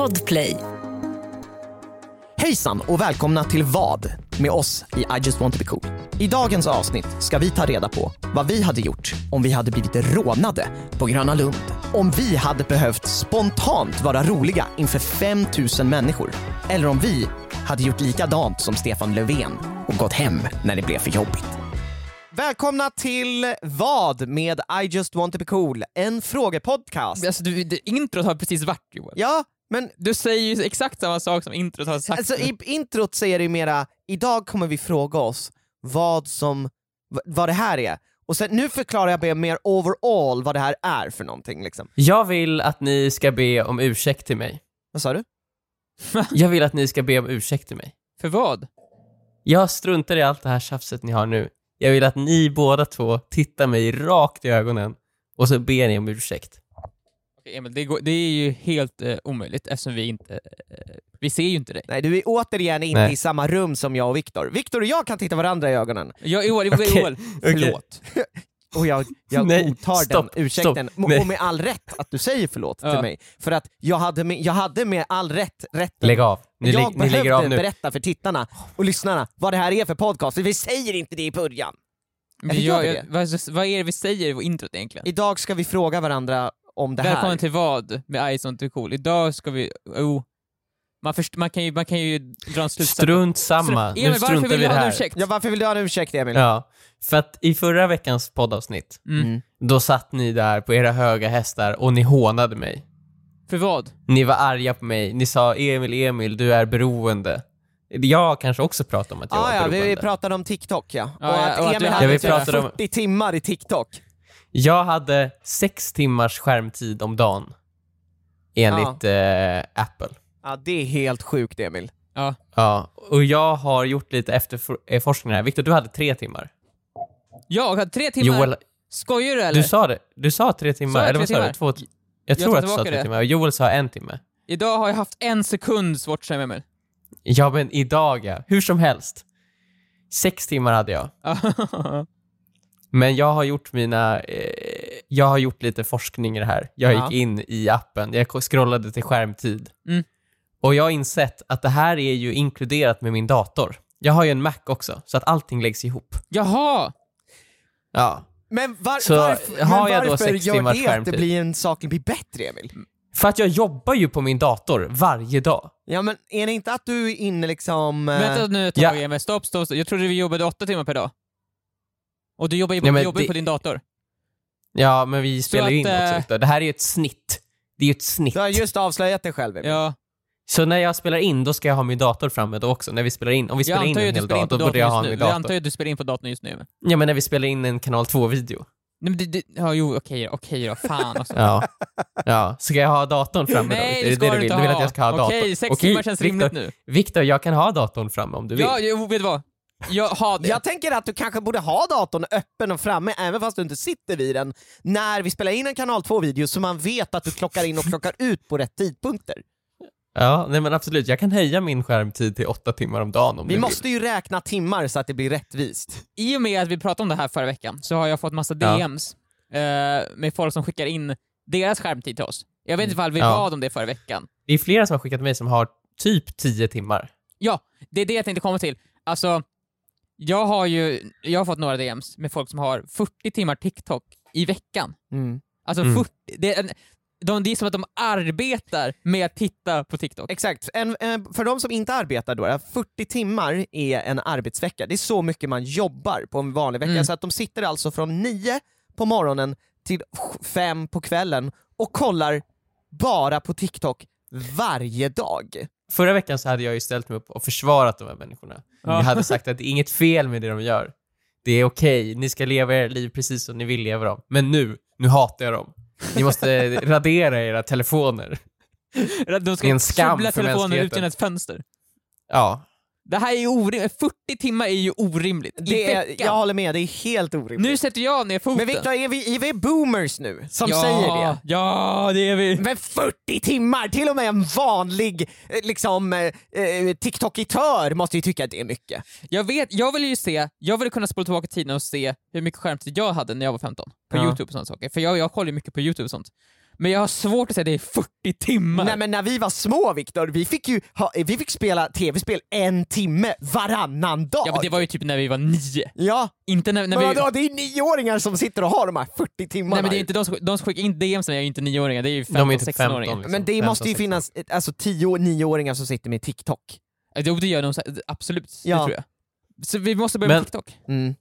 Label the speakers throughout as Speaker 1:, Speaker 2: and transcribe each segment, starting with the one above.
Speaker 1: Podplay.
Speaker 2: Hejsan och välkomna till Vad med oss i I just want to be cool. I dagens avsnitt ska vi ta reda på vad vi hade gjort om vi hade blivit rånade på Gröna Lund. Om vi hade behövt spontant vara roliga inför 5000 människor. Eller om vi hade gjort likadant som Stefan Löfven och gått hem när det blev för jobbigt. Välkomna till Vad med I just want to be cool, en frågepodcast.
Speaker 3: Alltså, du, det, introt har precis varit Joel.
Speaker 2: Ja, men
Speaker 3: Du säger ju exakt samma sak som introt har sagt.
Speaker 2: Alltså i introt säger det ju mera, idag kommer vi fråga oss vad som, vad det här är. Och sen, nu förklarar jag mer overall vad det här är för någonting liksom.
Speaker 4: Jag vill att ni ska be om ursäkt till mig.
Speaker 2: Vad sa du?
Speaker 4: Jag vill att ni ska be om ursäkt till mig.
Speaker 3: För vad?
Speaker 4: Jag struntar i allt det här tjafset ni har nu. Jag vill att ni båda två tittar mig rakt i ögonen och så ber ni om ursäkt.
Speaker 3: Emil, det, går, det är ju helt eh, omöjligt eftersom vi inte... eh, vi ser ju inte dig.
Speaker 2: Nej, du är återigen inte
Speaker 4: Nej.
Speaker 2: i samma rum som jag och Viktor. Viktor och jag kan titta varandra i ögonen.
Speaker 3: Jag, Joel, Joel,
Speaker 4: Okej,
Speaker 3: Joel förlåt.
Speaker 2: Och jag, jag
Speaker 4: Nej,
Speaker 2: godtar
Speaker 4: stopp,
Speaker 2: den ursäkten,
Speaker 4: stopp,
Speaker 2: och med all rätt att du säger förlåt
Speaker 3: Ja.
Speaker 2: till mig. För att jag hade med, jag hade med all rätt rätten
Speaker 4: Lägg av. Ni,
Speaker 2: jag
Speaker 4: ni av
Speaker 2: behövde
Speaker 4: nu.
Speaker 2: berätta för tittarna och lyssnarna vad det här är för podcast, för vi säger inte det i början.
Speaker 3: Jag, jag, vad, vad är det vi säger i introt egentligen?
Speaker 2: Idag ska vi fråga varandra om det här.
Speaker 3: Välkommen till vad med Ice on cool. Idag ska vi... Oh, man, först, man, kan ju, man kan ju dra en slutsats.
Speaker 4: Strunt samma.
Speaker 3: Emil,
Speaker 4: Nu
Speaker 3: varför
Speaker 4: struntar
Speaker 3: vill
Speaker 4: vi i
Speaker 3: du
Speaker 4: det
Speaker 3: ha en
Speaker 4: här.
Speaker 3: ursäkt?
Speaker 2: Ja, varför vill du ha en ursäkt Emil?
Speaker 4: Ja, för att i förra veckans poddavsnitt,
Speaker 3: Mm.
Speaker 4: då satt ni där på era höga hästar och ni hånade mig.
Speaker 3: För vad?
Speaker 4: Ni var arga på mig. Ni sa Emil, Emil, du är beroende. Jag kanske också pratade om att jag
Speaker 2: Ah,
Speaker 4: var
Speaker 2: ja,
Speaker 4: beroende.
Speaker 2: vi pratade om TikTok ja.
Speaker 3: Ja,
Speaker 2: och
Speaker 3: ja,
Speaker 2: att
Speaker 3: och att
Speaker 2: Emil hade
Speaker 4: Ja, vi
Speaker 2: typ
Speaker 4: pratade om-
Speaker 2: 40 timmar i TikTok.
Speaker 4: Jag hade sex timmars skärmtid om dagen. Enligt eh, Apple.
Speaker 2: Ja, det är helt sjukt Emil.
Speaker 4: Ja, och jag har gjort lite efterforskningar här. Viktor, du hade tre timmar.
Speaker 3: Jag hade tre timmar?
Speaker 4: Joel,
Speaker 3: Skojar du eller?
Speaker 4: du sa det. Du sa tre timmar,
Speaker 3: jag
Speaker 4: eller vad sa du?
Speaker 3: timmar?
Speaker 4: Två, jag tror
Speaker 3: tar
Speaker 4: att du sa tre
Speaker 3: det.
Speaker 4: timmar, och Joel sa en timme.
Speaker 3: Idag har jag haft en sekunds watchtime Emil.
Speaker 4: Ja, men idag ja. Hur som helst. Sex timmar hade jag. Men jag har gjort mina, eh, jag har gjort lite forskning i det här. Jag
Speaker 2: Ja.
Speaker 4: gick in i appen, jag scrollade till skärmtid.
Speaker 3: Mm.
Speaker 4: Och jag har insett att det här är ju inkluderat med min dator. Jag har ju en Mac också, så att allting läggs ihop.
Speaker 3: Jaha!
Speaker 4: Ja.
Speaker 2: Men, var,
Speaker 4: Så
Speaker 2: varför,
Speaker 4: har
Speaker 2: men
Speaker 4: jag då
Speaker 2: varför
Speaker 4: sex
Speaker 2: gör
Speaker 4: timmars
Speaker 2: det att det blir en sak blir bättre Emil?
Speaker 4: För att jag jobbar ju på min dator varje dag.
Speaker 2: Ja men är det inte att du är inne liksom... eh,
Speaker 3: Vänta nu ett tag
Speaker 4: ja.
Speaker 3: Emil, stopp, stopp, stopp. Jag trodde vi jobbade åtta timmar per dag. Och du jobbar ju
Speaker 4: Nej,
Speaker 3: du jobbar
Speaker 4: det-
Speaker 3: på din dator.
Speaker 4: Ja, men vi spelar ju in också.
Speaker 3: eh.
Speaker 4: Det här är ju ett snitt. Det är ju ett snitt.
Speaker 2: Du har just avslöjat dig själv Emil.
Speaker 3: Ja.
Speaker 4: Så när jag spelar in, då ska jag ha min dator framme då också. När vi spelar in. Om vi
Speaker 3: Jag
Speaker 4: spelar in en hel dag, då borde jag ha min
Speaker 3: Jag
Speaker 4: dator.
Speaker 3: antar ju att du spelar in på datorn just nu.
Speaker 4: Ja, men när vi spelar in en kanal 2-video.
Speaker 3: Nej men det, det, ja jo okej okej då, fan alltså.
Speaker 4: Ja. ja. Ska jag ha datorn framme då?
Speaker 3: Nej det ska
Speaker 4: det
Speaker 3: du
Speaker 4: du vill?
Speaker 3: inte
Speaker 4: Du vill
Speaker 3: ha.
Speaker 4: att jag ska ha datorn?
Speaker 3: Okej, sex
Speaker 4: Okej,
Speaker 3: timmar känns
Speaker 4: Viktor,
Speaker 3: rimligt nu.
Speaker 4: Viktor, jag kan ha datorn framme om du vill.
Speaker 3: Ja, jo, vet du vad? Jag har det.
Speaker 2: Jag tänker att du kanske borde ha datorn öppen och framme även fast du inte sitter vid den när vi spelar in en kanal 2-video så man vet att du klockar in och klockar ut på rätt tidpunkter.
Speaker 4: Ja, nej men absolut. Jag kan höja min skärmtid till åtta timmar om dagen om
Speaker 2: Vi måste
Speaker 4: vill.
Speaker 2: ju räkna timmar så att det blir rättvist.
Speaker 3: I och med att vi pratade om det här förra veckan så har jag fått massa
Speaker 4: Ja.
Speaker 3: DMs eh, med folk som skickar in deras skärmtid till oss. Jag vet inte ifall vi
Speaker 4: Ja.
Speaker 3: bad om det förra veckan.
Speaker 4: Det är flera som har skickat mig som har typ 10 timmar.
Speaker 3: Ja, det är det jag tänkte komma till. Alltså, jag har ju jag har fått några DMs med folk som har 40 timmar TikTok i veckan. Alltså
Speaker 4: Mm.
Speaker 3: 40, det, är, de, det är som att de arbetar med att titta på TikTok.
Speaker 2: Exakt, en, en, för de som inte arbetar då, 40 timmar är en arbetsvecka. Det är så mycket man jobbar på en vanlig vecka,
Speaker 3: Mm.
Speaker 2: så att de sitter alltså från 9 på morgonen till 5 på kvällen och kollar bara på TikTok varje dag.
Speaker 4: Förra veckan så hade jag ju ställt mig upp och försvarat de här människorna.
Speaker 3: Ja.
Speaker 4: Jag hade sagt att det är inget fel med det de gör. Det är okej, ni ska leva era liv precis som ni vill leva dem. Men nu, nu hatar jag dem. Ni måste radera era telefoner.
Speaker 3: De
Speaker 4: Det är
Speaker 3: ska
Speaker 4: en skam för
Speaker 3: telefonen ut genom ett fönster.
Speaker 4: Ja.
Speaker 3: Det här är ju orimligt. 40 timmar är ju orimligt.
Speaker 2: Det är, jag håller med, det är helt orimligt.
Speaker 3: Nu sätter jag ner foten.
Speaker 2: Men Viktor, är vi, är vi boomers nu som
Speaker 3: ja,
Speaker 2: säger det?
Speaker 3: Ja, det är vi.
Speaker 2: Men 40 timmar! Till och med en vanlig eh, liksom, eh, eh, TikTokitör måste ju tycka att det är mycket.
Speaker 3: Jag vet, jag vill ju se, jag vill kunna spola tillbaka tiden och se hur mycket skärmtid jag hade när jag var 15 på
Speaker 2: Ja.
Speaker 3: youtube och sådana saker. För jag, jag kollar ju mycket på youtube och sånt. Men jag har svårt att säga det i 40 timmar.
Speaker 2: Nej men när vi var små Viktor, vi fick ju ha, vi fick spela tv-spel en timme varannan dag.
Speaker 3: Ja men det var ju typ när vi var nio.
Speaker 2: Ja,
Speaker 3: Inte när, när
Speaker 2: men
Speaker 3: vi...
Speaker 2: vadå, det är nioåringar som sitter och har de här 40 timmarna.
Speaker 3: Nej men det är inte de som, de som skickar in DMs är ju inte nioåringar, det är ju
Speaker 4: De är
Speaker 3: 15
Speaker 4: typ
Speaker 3: 16-åringar.
Speaker 4: 15 liksom.
Speaker 2: Men det
Speaker 4: 15,
Speaker 2: måste ju
Speaker 4: 16.
Speaker 2: finnas alltså 10-9-åringar som sitter med TikTok.
Speaker 3: Jo det gör de absolut,
Speaker 2: Ja.
Speaker 3: det tror jag. Så vi måste börja
Speaker 4: Men-
Speaker 3: med TikTok.
Speaker 2: Mm.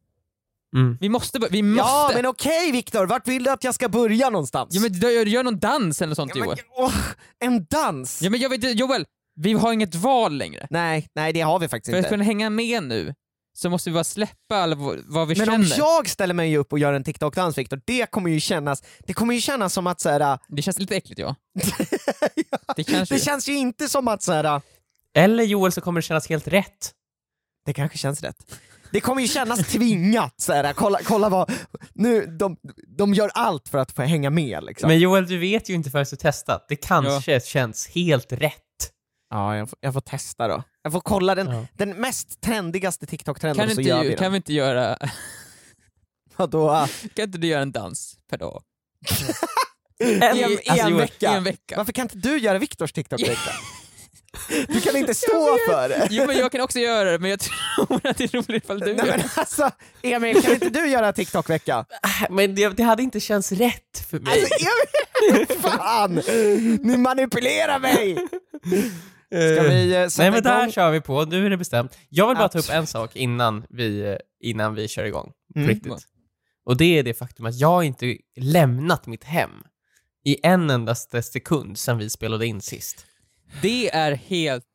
Speaker 4: Mm.
Speaker 3: Vi måste, bör- vi måste!
Speaker 2: Ja men okej Viktor, vart vill du att jag ska börja någonstans?
Speaker 3: Ja, men gör, gör någon dans eller något sånt
Speaker 2: Ja, men,
Speaker 3: Joel.
Speaker 2: åh, en dans?
Speaker 3: Ja men jag vet Joel, vi har inget val längre.
Speaker 2: Nej, nej det har vi faktiskt
Speaker 3: För att
Speaker 2: inte.
Speaker 3: kunna hänga med nu så måste vi bara släppa all, vad vi
Speaker 2: Men
Speaker 3: känner.
Speaker 2: om jag ställer mig upp och gör en TikTok-dans Viktor, det kommer ju kännas, det kommer ju kännas som att såhär,
Speaker 3: Det känns lite äckligt ja. Det kanske
Speaker 2: det känns ju inte som att såhär,
Speaker 4: Eller Joel så kommer det kännas helt rätt.
Speaker 2: det kanske känns rätt. Det kommer ju kännas tvingat såhär, kolla, kolla vad, nu, de, de gör allt för att få hänga med liksom.
Speaker 4: Men Joel, du vet ju inte förrän du testat. Det kanske känns helt rätt.
Speaker 2: Ja, jag får, jag får testa då. Jag får kolla den,
Speaker 4: Ja.
Speaker 2: den mest trendigaste TikTok-trenden
Speaker 3: kan,
Speaker 2: så
Speaker 3: inte,
Speaker 2: gör vi
Speaker 3: kan
Speaker 2: den.
Speaker 3: vi inte göra,
Speaker 2: Vadå?
Speaker 3: kan inte du göra en dans per dag?
Speaker 2: En,
Speaker 3: I-
Speaker 2: i
Speaker 3: alltså,
Speaker 2: en vecka?
Speaker 3: En vecka.
Speaker 2: Varför kan inte du göra Viktors TikTok-vecka? Du kan inte stå för det!
Speaker 3: Jo men jag kan också göra det, men jag tror att det är roligt ifall du
Speaker 2: Nej
Speaker 3: gör
Speaker 2: men
Speaker 3: det.
Speaker 2: alltså, Emil kan inte du göra TikTok-vecka?
Speaker 4: Äh, Men det, det hade inte känts rätt för mig.
Speaker 2: Alltså Emil, fan! Ni manipulerar mig! Ska vi eh, sätta
Speaker 4: Nej men där
Speaker 2: igång?
Speaker 4: kör vi på, nu är det bestämt. Jag vill bara ta upp en sak innan vi, innan vi kör igång. På
Speaker 2: Mm.
Speaker 4: riktigt. Och det är det faktum att jag inte lämnat mitt hem i en endaste sekund sedan vi spelade in sist.
Speaker 3: Det är helt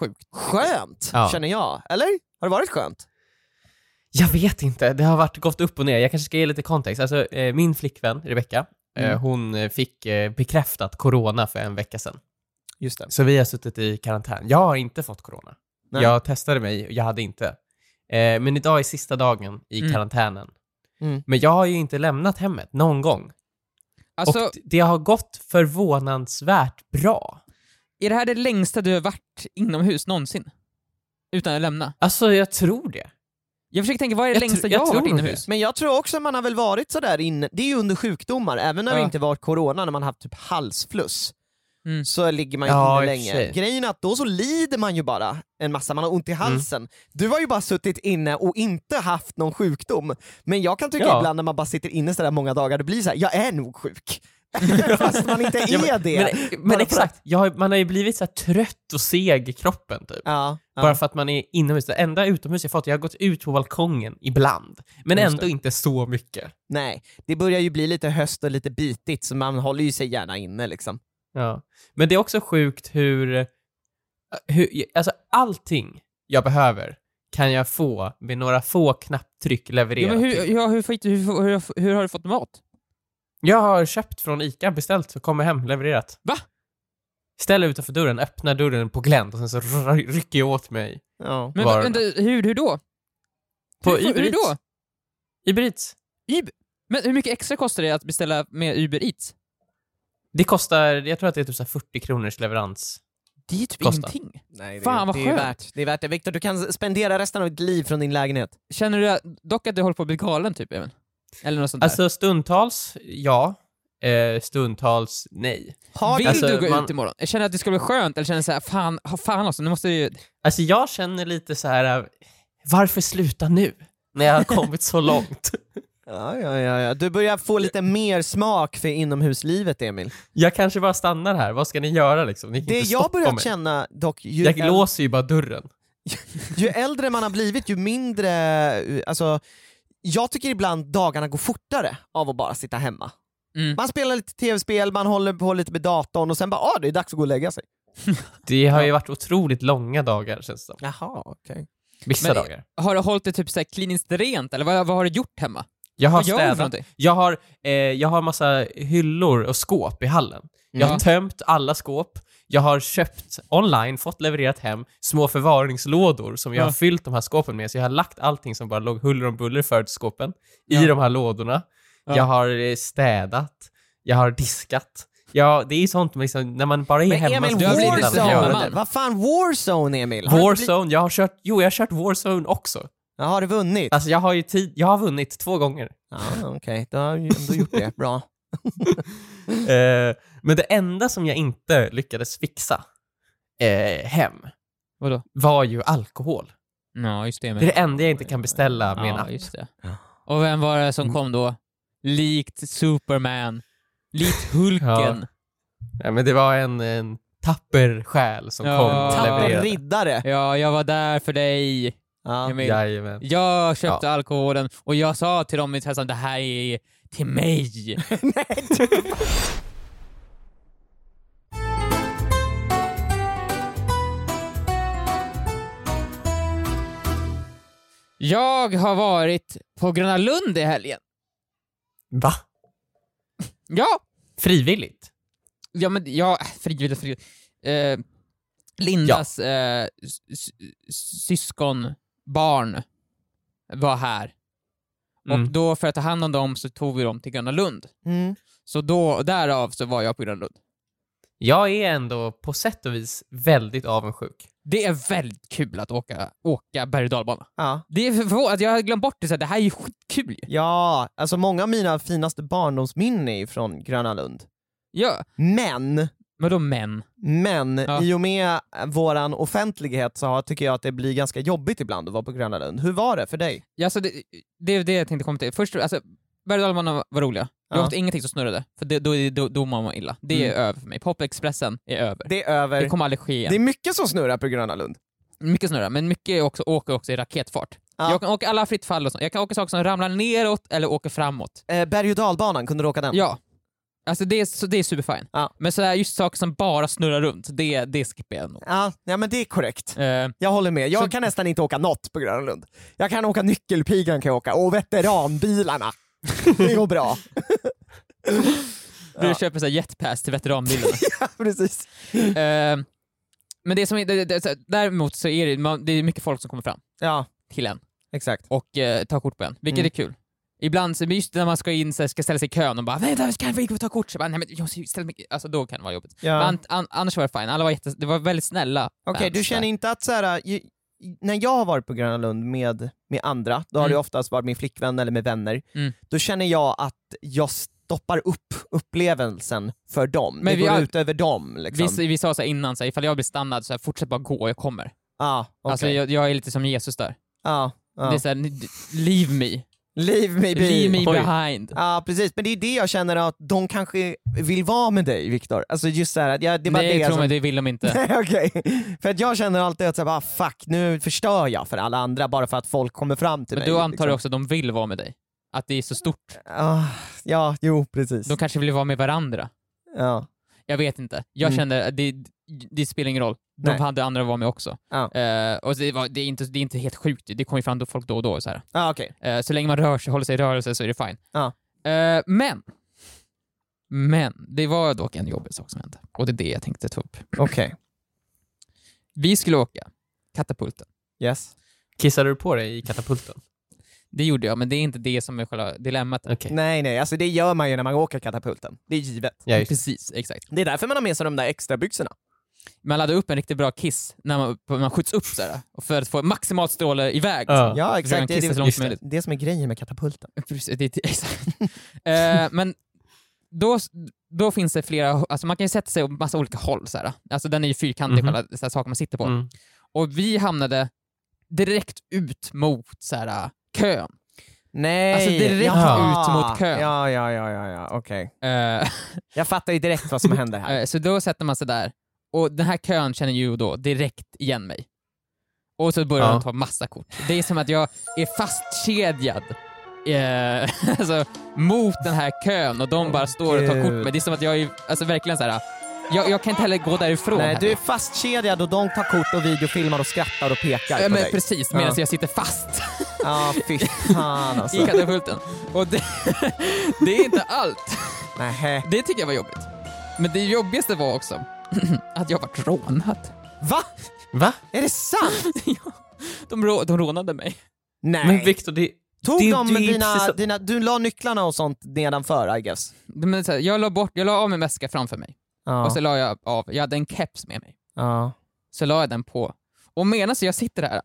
Speaker 3: sjukt.
Speaker 2: Skönt,
Speaker 4: Ja.
Speaker 2: känner jag. Eller? Har det varit skönt?
Speaker 4: Jag vet inte, det har varit gått upp och ner. Jag kanske ska ge lite kontext. Alltså, eh, min flickvän, Rebecca, eh,
Speaker 2: Mm.
Speaker 4: hon fick eh, bekräftat corona för en vecka sedan.
Speaker 2: Just det.
Speaker 4: Så vi har suttit i karantän. Jag har inte fått corona.
Speaker 2: Nej.
Speaker 4: Jag testade mig, jag hade inte. Men idag är sista dagen i
Speaker 3: Mm.
Speaker 4: karantänen.
Speaker 2: Mm.
Speaker 4: Men jag har ju inte lämnat hemmet någon gång.
Speaker 3: Alltså,
Speaker 4: och det har gått förvånansvärt bra.
Speaker 3: Är det här det längsta du har varit inomhus någonsin? Utan att lämna?
Speaker 4: Alltså, jag tror det.
Speaker 3: Jag försöker tänka, vad är det
Speaker 4: Jag
Speaker 3: längsta jag,
Speaker 4: jag
Speaker 3: har varit inomhus?
Speaker 2: Men jag tror också man har väl varit sådär inne, det är ju under sjukdomar, även när det
Speaker 3: Ja.
Speaker 2: inte varit corona, när man haft typ halsfluss.
Speaker 3: Mm.
Speaker 2: Så ligger man ju
Speaker 4: Ja,
Speaker 2: inne länge.
Speaker 4: sig.
Speaker 2: Grejen är att då så lider man ju bara en massa, man har ont i
Speaker 4: Mm.
Speaker 2: halsen. Du har ju bara suttit inne och inte haft någon sjukdom. Men jag kan tycka
Speaker 4: Ja.
Speaker 2: ibland när man bara sitter inne sådär många dagar, det blir så här: jag är nog sjuk. Fast man inte är
Speaker 4: Ja, men,
Speaker 2: det.
Speaker 4: Men, men exakt, jag man har ju blivit så trött och seg i kroppen typ.
Speaker 2: Ja, ja.
Speaker 4: Bara för att man är inomhus. Det enda utomhus jag fått, jag har gått ut på balkongen ibland. Men
Speaker 2: Just
Speaker 4: ändå inte så mycket.
Speaker 2: Nej, det börjar ju bli lite höst och lite bitigt så man håller ju sig gärna inne liksom.
Speaker 4: Ja. Men det är också sjukt hur, hur, alltså allting jag behöver kan jag få med några få knapptryck
Speaker 3: Ja,
Speaker 4: levererat
Speaker 3: hur,
Speaker 4: till.
Speaker 3: ja, hur, fick du, hur, hur, hur har du fått mat?
Speaker 4: Jag har köpt från ICA, beställt, så kommer hem, levererat.
Speaker 3: Va?
Speaker 4: Ställer utanför dörren, öppnar dörren på glänt och sen så rycker jag åt mig
Speaker 2: Ja.
Speaker 3: Men vänta, hur, hur då?
Speaker 4: på
Speaker 3: hur,
Speaker 4: Uber
Speaker 3: hur
Speaker 4: Eats.
Speaker 3: då?
Speaker 4: Uber Eats.
Speaker 3: Uber? Men hur mycket extra kostar det att beställa med Uber Eats?
Speaker 4: Det kostar, jag tror att det är typ så här 40 kronors leverans.
Speaker 3: Det är ju typ
Speaker 4: Kostar.
Speaker 3: ingenting.
Speaker 2: Nej, det,
Speaker 3: Fan, vad
Speaker 2: det är
Speaker 3: skönt.
Speaker 2: värt det. är värt det. Viktor, du kan spendera resten av ditt liv från din lägenhet.
Speaker 3: Känner du dock att du håller på att bli galen typ även? Eller något sånt där?
Speaker 4: Alltså stundtals, ja. Eh, stundtals, nej.
Speaker 2: Har
Speaker 3: Vill
Speaker 4: alltså,
Speaker 3: du gå
Speaker 4: man-
Speaker 3: ut imorgon? Jag känner att det skulle bli skönt, eller känner såhär, fan, fan alltså, nu måste du ju...
Speaker 4: Alltså jag känner lite så här. äh, varför sluta nu? När jag har kommit så långt.
Speaker 2: Ja, ja, ja, ja. Du börjar få lite mer smak för inomhuslivet, Emil.
Speaker 4: Jag kanske bara stannar här, vad ska ni göra liksom? Ni
Speaker 2: Det jag börjar känna dock, ju,
Speaker 4: Jag
Speaker 2: äl-
Speaker 4: låser ju bara dörren.
Speaker 2: ju äldre man har blivit, ju mindre... eh, Alltså, jag tycker ibland dagarna går fortare av att bara sitta hemma.
Speaker 3: Mm.
Speaker 2: Man spelar lite tv-spel, man håller på lite med datorn och sen bara ah, det är dags att gå och lägga sig.
Speaker 4: Det har ju varit otroligt långa dagar känns det som.
Speaker 2: Jaha, okej.
Speaker 4: Vissa
Speaker 3: Men-
Speaker 4: dagar.
Speaker 3: Har du hållit det typ såhär kliniskt rent, eller vad, vad har du gjort hemma?
Speaker 4: Jag har
Speaker 3: Vad gör du för
Speaker 4: städat.
Speaker 3: någonting?
Speaker 4: Jag har, eh, jag har massa hyllor och skåp i hallen. Jag har
Speaker 3: Ja.
Speaker 4: tömt alla skåp. Jag har köpt online, fått levererat hem, små förvaringslådor som jag
Speaker 3: Ja.
Speaker 4: har fyllt de här skåpen med. Så jag har lagt allting som bara låg huller om buller förut i skåpen i
Speaker 3: Ja.
Speaker 4: de här lådorna.
Speaker 3: Ja.
Speaker 4: Jag har eh, städat. Jag har diskat. Ja, det är sånt liksom, när man bara är
Speaker 2: Men
Speaker 4: hemma
Speaker 2: Emil,
Speaker 4: så
Speaker 3: du har blivit.
Speaker 2: Warzone! Vad fan Warzone Emil? Har du inte blivit-
Speaker 4: Warzone, jag har kört, jo jag har kört Warzone också.
Speaker 2: Ja, har du vunnit?
Speaker 4: Alltså jag har ju tid, jag har vunnit två gånger.
Speaker 2: Ja, okej, du har ju ändå gjort det. Bra.
Speaker 4: Eh, men det enda som jag inte lyckades fixa eh, hem
Speaker 3: Vadå?
Speaker 4: var ju alkohol.
Speaker 3: Ja, just det.
Speaker 4: Det är det enda jag inte kan beställa med en
Speaker 3: ja,
Speaker 4: app.
Speaker 3: just det. Och vem var det som kom då? Likt Superman, likt Hulken.
Speaker 4: Ja, men det var en, en tapper själ som
Speaker 3: Ja.
Speaker 4: kom och
Speaker 2: Tapper riddare.
Speaker 3: Ja, jag var där för dig.
Speaker 2: Ja.
Speaker 3: Emil.
Speaker 4: Jajamän.
Speaker 3: Jag köpte alkoholen och jag sa till dem i tessan det här är till mig.
Speaker 2: Nej, du-
Speaker 3: Jag har varit på Gröna Lund i helgen.
Speaker 4: Va?
Speaker 3: Ja,
Speaker 4: Frivilligt?
Speaker 3: ja men ja, frivilligt frivilligt. Eh, Lindas eh, s- syskonbarn var här.
Speaker 4: Mm.
Speaker 3: Och då för att ta hand om dem så tog vi dem till Gröna Lund.
Speaker 2: Mm.
Speaker 3: Så då, därav så var jag på Gröna Lund.
Speaker 4: Jag är ändå på sätt och vis väldigt avundsjuk.
Speaker 3: Det är väldigt kul att åka, åka berg och dalbana.
Speaker 2: Ja.
Speaker 3: Det är förvånande att jag har glömt bort det, så här, det här är ju skitkul ju.
Speaker 2: ja, alltså många av mina finaste barndomsminnen är från Gröna Lund.
Speaker 3: Ja,
Speaker 2: Men,
Speaker 3: men då män.
Speaker 2: men
Speaker 3: Ja.
Speaker 2: i och med våran offentlighet så har- tycker jag att det blir ganska jobbigt ibland att vara på Gröna Lund. Hur var det för dig?
Speaker 3: Ja, alltså det, det är det jag tänkte komma till. Först, alltså, berg och var roliga. Jag
Speaker 2: Ja.
Speaker 3: åkte ingenting som snurrade, för det, då, då, då mår man illa. Det är
Speaker 2: Mm.
Speaker 3: över för mig. Popexpressen är över.
Speaker 2: Det är över.
Speaker 3: Det kommer aldrig ske
Speaker 2: Det
Speaker 3: igen.
Speaker 2: är mycket som snurrar på Gröna Lund.
Speaker 3: Mycket snurra, men mycket också, åker också i raketfart.
Speaker 2: Ja.
Speaker 3: Jag kan åka alla fritt fall och sånt. Jag kan åka saker som ramlar neråt eller åker framåt.
Speaker 2: Eh, berg och dalbanan, kunde du åka den?
Speaker 3: Ja. Alltså det är, det är superfine.
Speaker 2: Ja.
Speaker 3: Men så här, just saker som bara snurrar runt, det, det skippar jag nog.
Speaker 2: Ja, ja men det är korrekt.
Speaker 3: Eh,
Speaker 2: Jag håller med. Jag
Speaker 3: Så-
Speaker 2: kan nästan inte åka något på Gröna Lund. Jag kan åka nyckelpigan kan jag åka, och veteranbilarna. Det går bra.
Speaker 3: Du köper så jetpass till veteranbilarna.
Speaker 2: Ja, precis.
Speaker 3: Eh, men det som är, det, det, däremot så är det, man, det är mycket folk som kommer fram
Speaker 2: Ja,
Speaker 3: till en
Speaker 2: exakt.
Speaker 3: och eh, tar kort på en, vilket
Speaker 2: Mm.
Speaker 3: är kul. Ibland, så, just när man ska in, så här, ska ställa sig i kön och bara “vänta, vi gå och ta kort?” så bara, Nej, men jag ställa mig. Alltså då kan det vara jobbigt.
Speaker 2: Ja.
Speaker 3: Men an, an, annars var det fine, alla var jätte, det var väldigt snälla
Speaker 2: Okej,
Speaker 3: fans
Speaker 2: du känner inte att så här, ju- när jag har varit på Gröna Lund med, med andra, då har
Speaker 3: Mm.
Speaker 2: det oftast varit min flickvän eller med vänner,
Speaker 3: Mm.
Speaker 2: då känner jag att jag stoppar upp upplevelsen för dem.
Speaker 3: Men
Speaker 2: det
Speaker 3: vi
Speaker 2: går
Speaker 3: har-
Speaker 2: ut över dem. Liksom.
Speaker 3: vi, vi sa så innan, så här, ifall jag blir stannad, så här, fortsätt bara gå, jag kommer.
Speaker 2: ah, okej.
Speaker 3: Alltså jag, jag är lite som Jesus där.
Speaker 2: ah, ah.
Speaker 3: Det är såhär, leave me,
Speaker 2: Leave me be.
Speaker 3: leave me behind.
Speaker 2: Ja precis, men det är det jag känner att de kanske vill vara med dig Viktor. Alltså just såhär, det är bara
Speaker 3: Nej,
Speaker 2: det
Speaker 3: tro
Speaker 2: som...
Speaker 3: mig, det vill de inte.
Speaker 2: Nej, Okej, för att jag känner alltid att så här, bara, fuck, nu förstör jag för alla andra bara för att folk kommer fram till
Speaker 3: Men
Speaker 2: mig.
Speaker 3: då antar
Speaker 2: liksom.
Speaker 3: du också att de vill vara med dig. Att det är så stort.
Speaker 2: Ah, ja, jo precis.
Speaker 3: De kanske vill vara med varandra.
Speaker 2: Ja.
Speaker 3: Jag vet inte. Jag
Speaker 2: Mm.
Speaker 3: kände att det, det spelar ingen roll. De
Speaker 2: Nej.
Speaker 3: hade andra vara med också.
Speaker 2: Ja.
Speaker 3: Eh, och det, var, det, är inte, det är inte helt sjukt, det kommer ju fram då folk då och då. Så, här.
Speaker 2: Ah, okej.
Speaker 3: Eh, så länge man rör sig, håller sig i rörelse så är det fine.
Speaker 2: Ja.
Speaker 3: Eh, men, men, det var dock en jobbig sak som hände. Och det är det jag tänkte ta upp.
Speaker 2: Okej.
Speaker 3: Vi skulle åka katapulten.
Speaker 2: Yes.
Speaker 4: Kissade du på dig i katapulten?
Speaker 3: Det gjorde jag, men det är inte det som är själva dilemmat.
Speaker 4: Okej.
Speaker 2: Nej nej, alltså det gör man ju när man åker katapulten. Det är givet.
Speaker 4: Ja.
Speaker 3: Precis, exakt.
Speaker 2: Det är därför man har med sig de där extra byxorna.
Speaker 3: Man laddar upp en riktigt bra kiss när man, man skjuts upp så här, och för att få maximalt stråle iväg.
Speaker 4: Ja.
Speaker 2: Ja
Speaker 3: Försöka
Speaker 2: exakt, det är det,
Speaker 3: som
Speaker 2: det, det som är grejen med katapulten.
Speaker 3: Precis, det, exakt. Eh, men då, då finns det flera, alltså man kan ju sätta sig på massa olika håll. Så här. Alltså den är ju fyrkantig, så här, saker man sitter på.
Speaker 4: Mm.
Speaker 3: Och vi hamnade direkt ut mot så här, kön.
Speaker 2: Nej!
Speaker 3: Alltså direkt
Speaker 2: Jaha.
Speaker 3: ut mot kön.
Speaker 2: Ja, ja, ja, ja, ja. okej.
Speaker 3: Eh,
Speaker 2: Jag fattar ju direkt vad som händer här.
Speaker 3: eh, så då sätter man sig där, och den här kön känner ju då direkt igen mig. Och så börjar
Speaker 4: Ja.
Speaker 3: de ta massa kort. Det är som att jag är fastkedjad eh, alltså, mot den här kön och de bara står och tar kort mig. Det är som att jag är alltså, verkligen så här. Jag, jag kan inte heller gå därifrån.
Speaker 2: Nej, du är fastkedjad och de tar kort och videofilmar och skrattar och pekar
Speaker 3: Ja,
Speaker 2: på
Speaker 3: men
Speaker 2: dig.
Speaker 3: precis, medan
Speaker 2: Ja.
Speaker 3: jag sitter fast
Speaker 2: Ja, fy fan
Speaker 3: i
Speaker 2: alltså.
Speaker 3: katapulten. Och det, det är inte allt.
Speaker 2: Nähä.
Speaker 3: Det tycker jag var jobbigt. Men det jobbigaste var också att jag vart rånad.
Speaker 2: Va?
Speaker 4: Va?
Speaker 2: Är det sant?
Speaker 3: Ja, de, rå, de rånade mig.
Speaker 2: Nej.
Speaker 4: Men Viktor, det...
Speaker 2: Tog
Speaker 4: det-
Speaker 2: de
Speaker 4: det
Speaker 2: dina,
Speaker 4: så-
Speaker 2: dina, du la nycklarna och sånt nedanför I guess?
Speaker 3: Men så här, jag la bort, jag la av min väska framför mig
Speaker 2: Ja.
Speaker 3: och så la jag av, jag hade en keps med mig,
Speaker 2: ja.
Speaker 3: så la jag den på. Och medan jag sitter där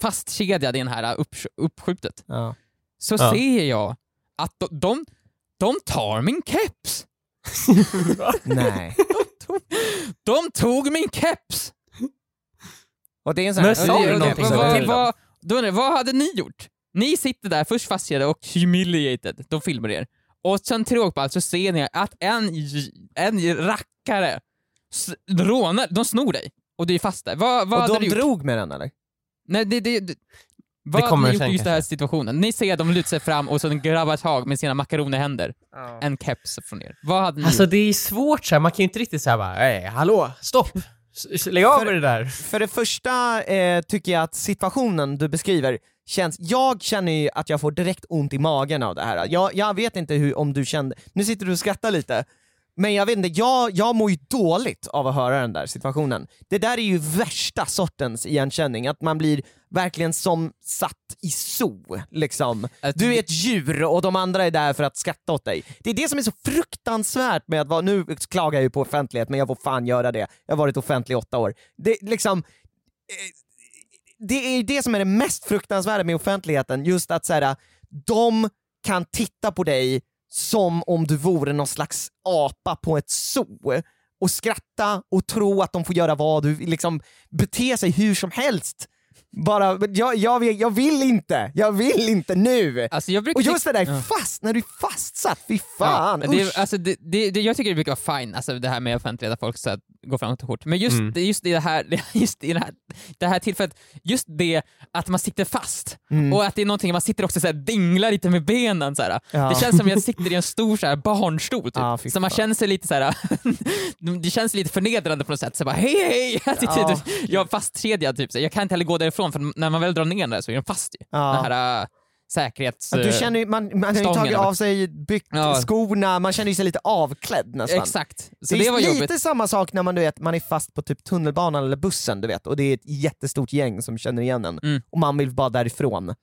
Speaker 3: fastkedjad i den här upp, uppskjutet
Speaker 2: ja.
Speaker 3: så ser jag att de, de, de tar min keps!
Speaker 2: Nej.
Speaker 3: De tog min keps!
Speaker 2: Och det är en sån
Speaker 4: Men
Speaker 2: här...
Speaker 4: sa du någonting
Speaker 3: vad- vad-
Speaker 4: till dem?
Speaker 3: vad, då undrar jag, vad hade ni gjort? Ni sitter där först fastkedjade och humiliated, de filmar er. Och sen till råga på allt så ser ni att en, en rackare rånar, de snor dig. Och du är fast där. Vad, vad
Speaker 2: Och
Speaker 3: hade
Speaker 2: de
Speaker 3: du gjort?
Speaker 2: drog med den eller?
Speaker 3: Nej, det, det, vad
Speaker 4: Det
Speaker 3: hade
Speaker 4: kommer
Speaker 3: ni gjort i just den här situationen? Ni ser att de lutar sig fram och så grabbar tag med sina makaroner i händer. En keps från er. Vad hade ni
Speaker 4: Alltså
Speaker 3: gjort?
Speaker 4: det är svårt så här. man kan ju inte riktigt säga bara "Ey, hallå, stopp! S- Lägg av
Speaker 2: För-
Speaker 4: med det där.
Speaker 2: För det första eh, tycker jag att situationen du beskriver känns, jag känner ju att jag får direkt ont i magen av det här. Jag, jag vet inte hur, om du kände, nu sitter du och skrattar lite, men jag vet inte, jag, jag mår ju dåligt av att höra den där situationen. Det där är ju värsta sortens igenkänning, att man blir verkligen som satt i zoo. Liksom. Du är ett djur och de andra är där för att skratta åt dig. Det är det som är så fruktansvärt med att vara, nu klagar jag ju på offentlighet men jag får fan göra det. Jag har varit offentlig i åtta år. Det, liksom, det är det som är det mest fruktansvärda med offentligheten, just att så här, de kan titta på dig som om du vore någon slags apa på ett zoo och skratta och tro att de får göra vad du liksom bete sig hur som helst. Bara, jag, jag, vill, jag vill inte, jag vill inte nu!
Speaker 3: Alltså
Speaker 2: Och just det där
Speaker 3: Ja.
Speaker 2: fast, när du är fastsatt, fy fan!
Speaker 3: Ja, det, alltså, det, det, det, jag tycker det brukar vara fine, alltså det här med offentliga där folk så att går fram och tar kort. Men just,
Speaker 4: Mm.
Speaker 3: just det här, just i det här, det här tillfället, just det att man sitter fast
Speaker 2: Mm.
Speaker 3: och att det är någonting, man sitter också så här, dinglar lite med benen så här.
Speaker 2: Ja.
Speaker 3: Det känns som att jag sitter i en stor så här, barnstol typ.
Speaker 2: Ja, fy
Speaker 3: så man känner sig lite så här. det känns lite förnedrande på något sätt. Så bara, hej hej!
Speaker 2: Ja.
Speaker 3: jag är fastkedjad typ, så jag kan inte heller gå därifrån för när man väl drar ner den där så är den fast ju.
Speaker 2: Ja.
Speaker 3: Den här äh, säkerhets...
Speaker 2: Du känner, ju- man, man har ju tagit av sig byx,
Speaker 3: Ja.
Speaker 2: skorna, man känner ju sig lite avklädd nästan.
Speaker 3: Exakt. Så
Speaker 2: det
Speaker 3: det,
Speaker 2: är
Speaker 3: var
Speaker 2: lite
Speaker 3: jobbigt.
Speaker 2: samma sak när man, du vet, man är fast på typ tunnelbanan eller bussen du vet, och det är ett jättestort gäng som känner igen en,
Speaker 3: Mm.
Speaker 2: och man vill bara därifrån.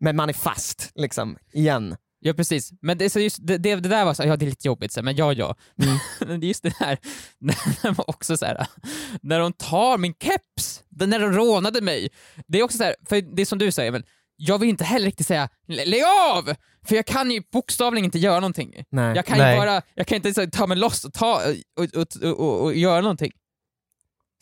Speaker 2: Men man är fast, liksom, igen.
Speaker 3: Ja precis, men det, så just, det, det, det där var så, ja det är lite jobbigt, så, men ja ja.
Speaker 2: Mm.
Speaker 3: Men just det här, när man också så här, när de tar min keps, när de rånade mig. Det är också så här, för det är som du säger, men jag vill inte heller riktigt säga "Lä- lägg av! För jag kan ju bokstavligen inte göra någonting.
Speaker 2: Nej.
Speaker 3: Jag kan
Speaker 4: Nej.
Speaker 3: ju bara, jag kan inte så, ta mig loss och, ta, och, och, och, och, och göra någonting.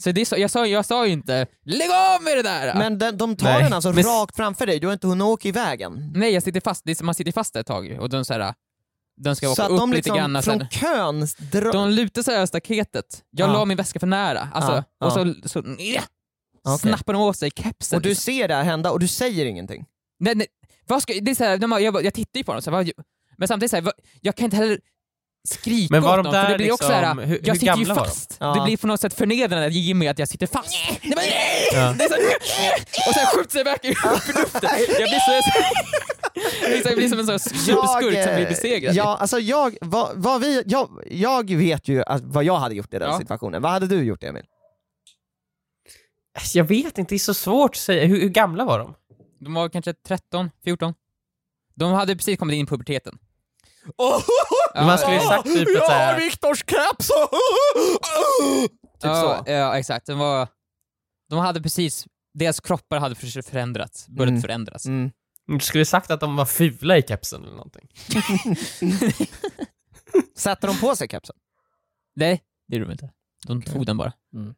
Speaker 3: Så det är så, jag, sa, jag sa ju inte lägg av med det där!
Speaker 2: Men de, de tar
Speaker 4: Nej.
Speaker 2: den alltså
Speaker 4: Men-
Speaker 2: rakt framför dig, du har inte hunnit åka i vägen.
Speaker 3: Nej, jag sitter fast, det är, man sitter fast ett tag och de så här, de ska
Speaker 2: Så
Speaker 3: åka
Speaker 2: att
Speaker 3: upp
Speaker 2: de
Speaker 3: lite
Speaker 2: liksom
Speaker 3: grann.
Speaker 2: från kön drar...
Speaker 3: De lutar sig över staketet. Jag
Speaker 2: Ja.
Speaker 3: la min väska för nära, alltså,
Speaker 2: Ja, ja.
Speaker 3: och så, så
Speaker 2: Okej.
Speaker 3: snappar de åt sig kepsen.
Speaker 2: Och du
Speaker 3: liksom.
Speaker 2: ser det här hända och du säger ingenting.
Speaker 3: nej, nej, vad ska, det är så här, de, jag, jag tittar ju på dem, så här, vad, men samtidigt så här, vad, jag kan inte heller skrika
Speaker 4: Men var
Speaker 3: åt
Speaker 4: de
Speaker 3: dem, för
Speaker 4: där
Speaker 3: det blir också så
Speaker 4: liksom-
Speaker 3: här,
Speaker 4: hur-
Speaker 3: jag
Speaker 4: hur
Speaker 3: sitter ju
Speaker 4: de?
Speaker 3: fast.
Speaker 2: Ja.
Speaker 3: Det blir på något sätt förnedrande att mig att jag sitter fast. Det bara,
Speaker 4: Ja.
Speaker 3: det är så här, och sen skjuter sig iväg upp i luften. Jag blir, så, jag blir, så, jag blir som en sån superskurk som blir
Speaker 2: eh,
Speaker 3: besegrad.
Speaker 2: Ja, alltså jag, vad, vad vi, jag, jag vet ju att, vad jag hade gjort i den
Speaker 3: Ja.
Speaker 2: situationen. Vad hade du gjort Emil?
Speaker 4: Jag vet inte, det är så svårt att säga. Hur, hur gamla var de?
Speaker 3: De var kanske 13, 14. De hade precis kommit in i puberteten.
Speaker 4: Men man skulle ju sagt typ att såhär,
Speaker 2: Viktors keps! typ
Speaker 3: ja,
Speaker 2: så.
Speaker 3: Ja, exakt. De, var, de hade precis, deras kroppar hade för- förändrats, börjat
Speaker 2: Mm.
Speaker 3: förändras.
Speaker 2: Mm.
Speaker 4: du skulle sagt att de var fula i kepsen eller någonting.
Speaker 2: Satte de på sig kepsen?
Speaker 3: Nej, det gjorde de inte. De tog den bara.
Speaker 2: Jag,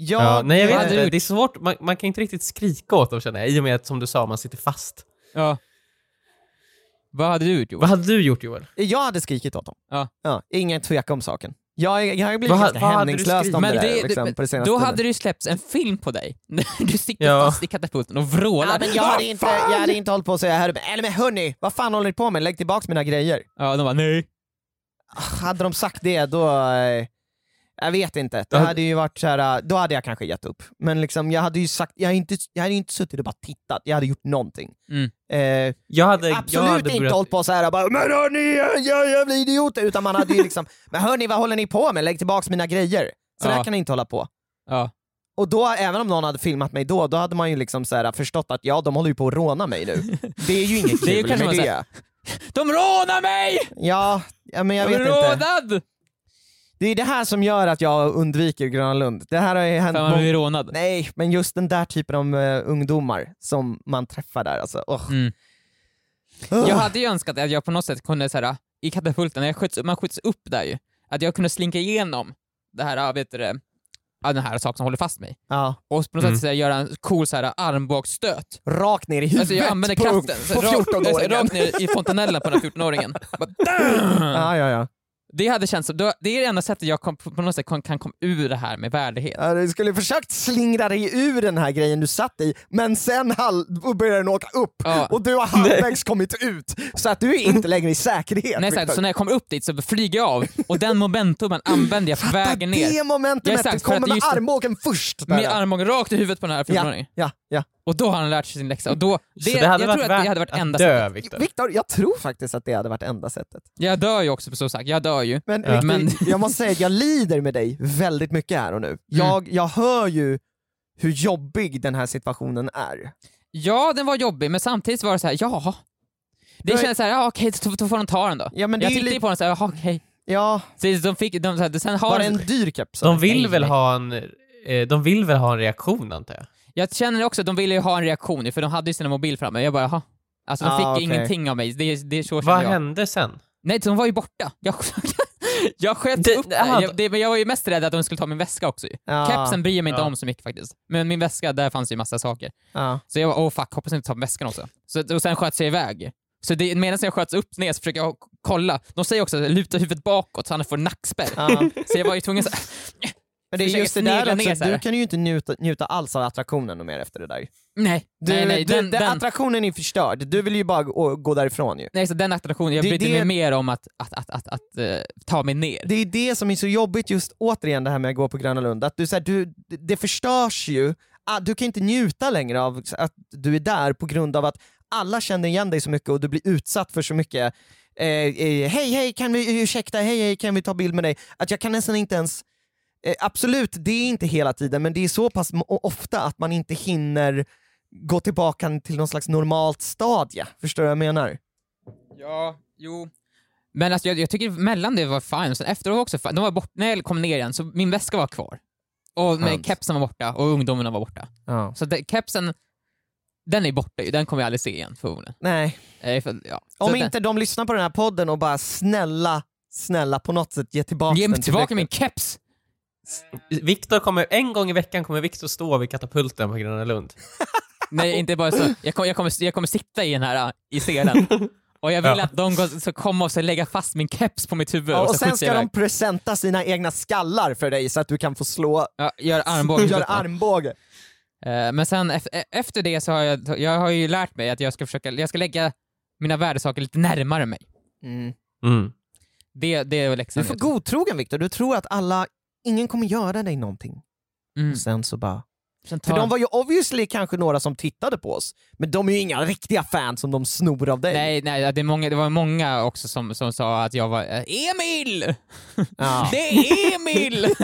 Speaker 4: Ja, nej jag
Speaker 3: vad
Speaker 4: vet inte,
Speaker 3: gjort?
Speaker 4: det är svårt, man, man kan inte riktigt skrika åt dem känner jag, i och med att som du sa, man sitter fast.
Speaker 3: Ja. Vad hade du gjort Joel?
Speaker 4: Vad hade du gjort Joel?
Speaker 2: jag hade skrikit åt dem.
Speaker 3: Ja.
Speaker 2: Ja, ingen tvekan om saken. Jag, jag har blivit
Speaker 4: Vad
Speaker 2: ganska
Speaker 4: vad
Speaker 2: hämningslös om
Speaker 3: Men
Speaker 2: det, där,
Speaker 3: det-
Speaker 2: liksom,
Speaker 3: det-
Speaker 2: på det senaste
Speaker 3: Då
Speaker 2: tiden.
Speaker 3: hade det släppts en film på dig, du sitter
Speaker 4: Ja.
Speaker 3: fast i katapulten och vrålar.
Speaker 2: Ja, men jag, hade inte, jag hade inte hållit på att säga här, eller men hörni, vad fan håller ni på med? Lägg tillbaks mina grejer.
Speaker 3: Ja, de bara nej.
Speaker 2: Hade de sagt det, då... Eh, jag vet inte. Det hade ju varit så här, då hade jag kanske gett upp. Men liksom, jag hade ju sagt, jag hade inte, jag hade inte suttit och bara tittat, jag hade gjort någonting.
Speaker 3: Mm.
Speaker 2: Eh,
Speaker 4: Jag hade,
Speaker 2: absolut
Speaker 4: jag hade
Speaker 2: inte
Speaker 4: börjat-
Speaker 2: hållit på så här bara “men hörni, jag, jag, jag blir idioter” utan man hade ju liksom “men hörni, vad håller ni på med? Lägg tillbaks mina grejer”. Så
Speaker 3: Ja.
Speaker 2: där kan ni inte hålla på.
Speaker 3: Ja.
Speaker 2: Och då, även om någon hade filmat mig då, då hade man ju liksom så här förstått att ja, de håller ju på att råna mig nu. Det är ju inget
Speaker 3: Det är
Speaker 2: kul med det.
Speaker 3: De rånar mig!
Speaker 2: Ja, men jag
Speaker 3: Jag
Speaker 2: vet inte.
Speaker 3: rånad!
Speaker 2: Det är det här som gör att jag undviker Gröna Lund. Det här har ju hänt
Speaker 3: För man blir rånad.
Speaker 2: Nej, men just den där typen av eh, ungdomar som man träffar där alltså. Oh.
Speaker 3: Mm.
Speaker 2: Ugh.
Speaker 3: Jag hade ju önskat att jag på något sätt kunde så här, i katapulten, när jag sköts, man skjuts upp där ju, att jag kunde slinka igenom det här, ja, vet du det, ja, den här saken som håller fast mig.
Speaker 2: Ja.
Speaker 3: Och på något
Speaker 4: Mm.
Speaker 3: sätt så här, göra en cool så här, armbågsstöt.
Speaker 2: Rakt ner i huvudet
Speaker 3: Alltså jag använder
Speaker 2: på,
Speaker 3: kraften, så
Speaker 2: på
Speaker 3: rakt,
Speaker 2: 14-åringen.
Speaker 3: rakt ner i fontanellen på den här 14-åringen. Bara,
Speaker 2: Ja, ja, ja.
Speaker 3: Det hade känts som, det är det enda sättet jag kom, på något sätt kan, komma ur det här med värdighet.
Speaker 2: Ja, Du skulle försökt slingra dig ur den här grejen du satt i, men sen började den åka upp
Speaker 3: Ja.
Speaker 2: och du har halvvägs kommit ut, så att du är inte längre i säkerhet.
Speaker 3: Nej, exakt, så när jag kommer upp dit så flyger jag av och den momentumen använder jag på vägen ner.
Speaker 2: det momentumet,
Speaker 3: Ja, exakt,
Speaker 2: du kommer med
Speaker 3: just
Speaker 2: armbågen först. där.
Speaker 3: Med armbågen rakt i huvudet på den här 14-åringen.
Speaker 2: ja, ja.
Speaker 3: Och då har han lärt sig sin läxa. Och då, det,
Speaker 4: så det hade
Speaker 3: jag
Speaker 4: varit
Speaker 3: tror att det hade varit enda
Speaker 4: dö,
Speaker 3: sättet.
Speaker 4: Viktor.
Speaker 2: Viktor, jag tror faktiskt att det hade varit enda sättet.
Speaker 3: Jag dör ju också så sagt, jag dör ju.
Speaker 2: Men,
Speaker 4: Ja.
Speaker 3: Men-
Speaker 2: jag måste säga att jag lider med dig väldigt mycket här och nu. Jag, jag hör ju hur jobbig den här situationen är.
Speaker 3: Ja, den var jobbig, men samtidigt var det så här, ja. Det
Speaker 2: Nej.
Speaker 3: kändes såhär, ja okej, då, då får de ta den då.
Speaker 2: Ja, men det
Speaker 3: jag tittade
Speaker 2: lite-
Speaker 3: på den såhär, jaha okej.
Speaker 2: Ja,
Speaker 3: Så de fick, de, så här, sen har
Speaker 2: var det en dyr keps?
Speaker 4: De vill
Speaker 3: Nej,
Speaker 4: väl
Speaker 3: nej.
Speaker 4: ha en, eh, de vill väl ha en reaktion antar jag?
Speaker 3: Jag känner också att de ville ju ha en reaktion för de hade ju sina mobil framme. Jag bara, jaha. Alltså de
Speaker 2: Ah,
Speaker 3: fick
Speaker 2: okej.
Speaker 3: ingenting av mig, det, det är så
Speaker 4: Vad
Speaker 3: jag.
Speaker 4: hände sen?
Speaker 3: Nej, de var ju borta. Jag, jag sköt
Speaker 4: Det-
Speaker 3: upp
Speaker 4: aha,
Speaker 3: jag, det, men jag var ju mest rädd att de skulle ta min väska också.
Speaker 2: Ja.
Speaker 3: Kepsen bryr jag mig inte
Speaker 4: Ja.
Speaker 3: om så mycket faktiskt. Men min väska, där fanns ju massa saker.
Speaker 2: Ja.
Speaker 3: Så jag var, oh fuck, hoppas jag inte tar väskan också. Så, och sen sköts jag iväg. Så det, medan jag sköts upp ner så försöker jag kolla. De säger också luta huvudet bakåt så han får nackspärr.
Speaker 2: Ja.
Speaker 3: Så jag var ju tvungen så
Speaker 2: Men det är just det där också, du kan ju inte njuta, njuta alls av attraktionen och mer efter det där.
Speaker 3: nej,
Speaker 2: Du,
Speaker 3: nej, nej.
Speaker 2: du,
Speaker 3: Den,
Speaker 2: den, attraktionen är förstörd, du vill ju bara gå, gå därifrån ju.
Speaker 3: nej så den attraktionen, jag
Speaker 2: det-
Speaker 3: mig mer om att, att, att, att, att, eh, ta mig ner.
Speaker 2: Det är det som är så jobbigt just återigen det här med att gå på Gröna Lund, att du, så här, du, det förstörs ju, Ah, du kan inte njuta längre av att du är där på grund av att alla känner igen dig så mycket och du blir utsatt för så mycket eh, eh, hej hej kan vi, ursäkta, hej hej kan vi ta bild med dig? Att jag kan nästan inte ens eh, Absolut, det är inte hela tiden men det är så pass ofta att man inte hinner gå tillbaka till någon slags normalt stadie. Förstår du vad jag menar?
Speaker 3: Ja, jo. Men alltså, jag, jag tycker mellan det var fine, sen efteråt också fine. De var bort, när jag kom ner igen så min väska var kvar. Och med kepsen var borta och ungdomarna var borta.
Speaker 2: Ja.
Speaker 3: Så det, kepsen, den är borta ju, den kommer jag aldrig se igen förmodligen.
Speaker 2: Nej,
Speaker 3: Eh, för, ja.
Speaker 2: Om
Speaker 3: Så
Speaker 2: inte de lyssnar på den här podden och bara snälla, snälla på något sätt ge tillbaka
Speaker 3: den, ge
Speaker 2: den
Speaker 3: mig
Speaker 2: till
Speaker 3: tillbaka
Speaker 2: Viktor.
Speaker 3: min keps!
Speaker 4: Viktor kommer, en gång i veckan kommer Viktor stå vid katapulten på Gröna Lund.
Speaker 3: Nej, inte bara så. Jag kommer, jag kommer, jag kommer sitta i den här, äh, i scenen. Och jag vill
Speaker 4: Ja.
Speaker 3: att de går, ska komma och så lägga fast min keps på mitt huvud
Speaker 2: Ja, och
Speaker 3: så
Speaker 2: sen ska de presenta sina egna skallar för dig så att du kan få slå,
Speaker 3: Ja, gör armbåge.
Speaker 2: göra armbåge.
Speaker 3: Eh, Men sen e- efter det så har jag, jag har ju lärt mig att jag ska försöka, jag ska lägga mina värdesaker lite närmare mig.
Speaker 2: Mm.
Speaker 4: Mm.
Speaker 3: Det, det är
Speaker 2: Du
Speaker 3: läxan.
Speaker 2: är för godtrogen Viktor, du tror att alla, ingen kommer göra dig någonting.
Speaker 3: Mm.
Speaker 2: Och sen så bara...
Speaker 3: Sen
Speaker 2: För
Speaker 3: tar-
Speaker 2: de var ju obviously kanske några som tittade på oss, men de är ju inga riktiga fans som de snor av dig.
Speaker 3: Nej, nej det, är många, det var många också som, som sa att jag var eh, Emil!
Speaker 2: Ja.
Speaker 3: Det är Emil!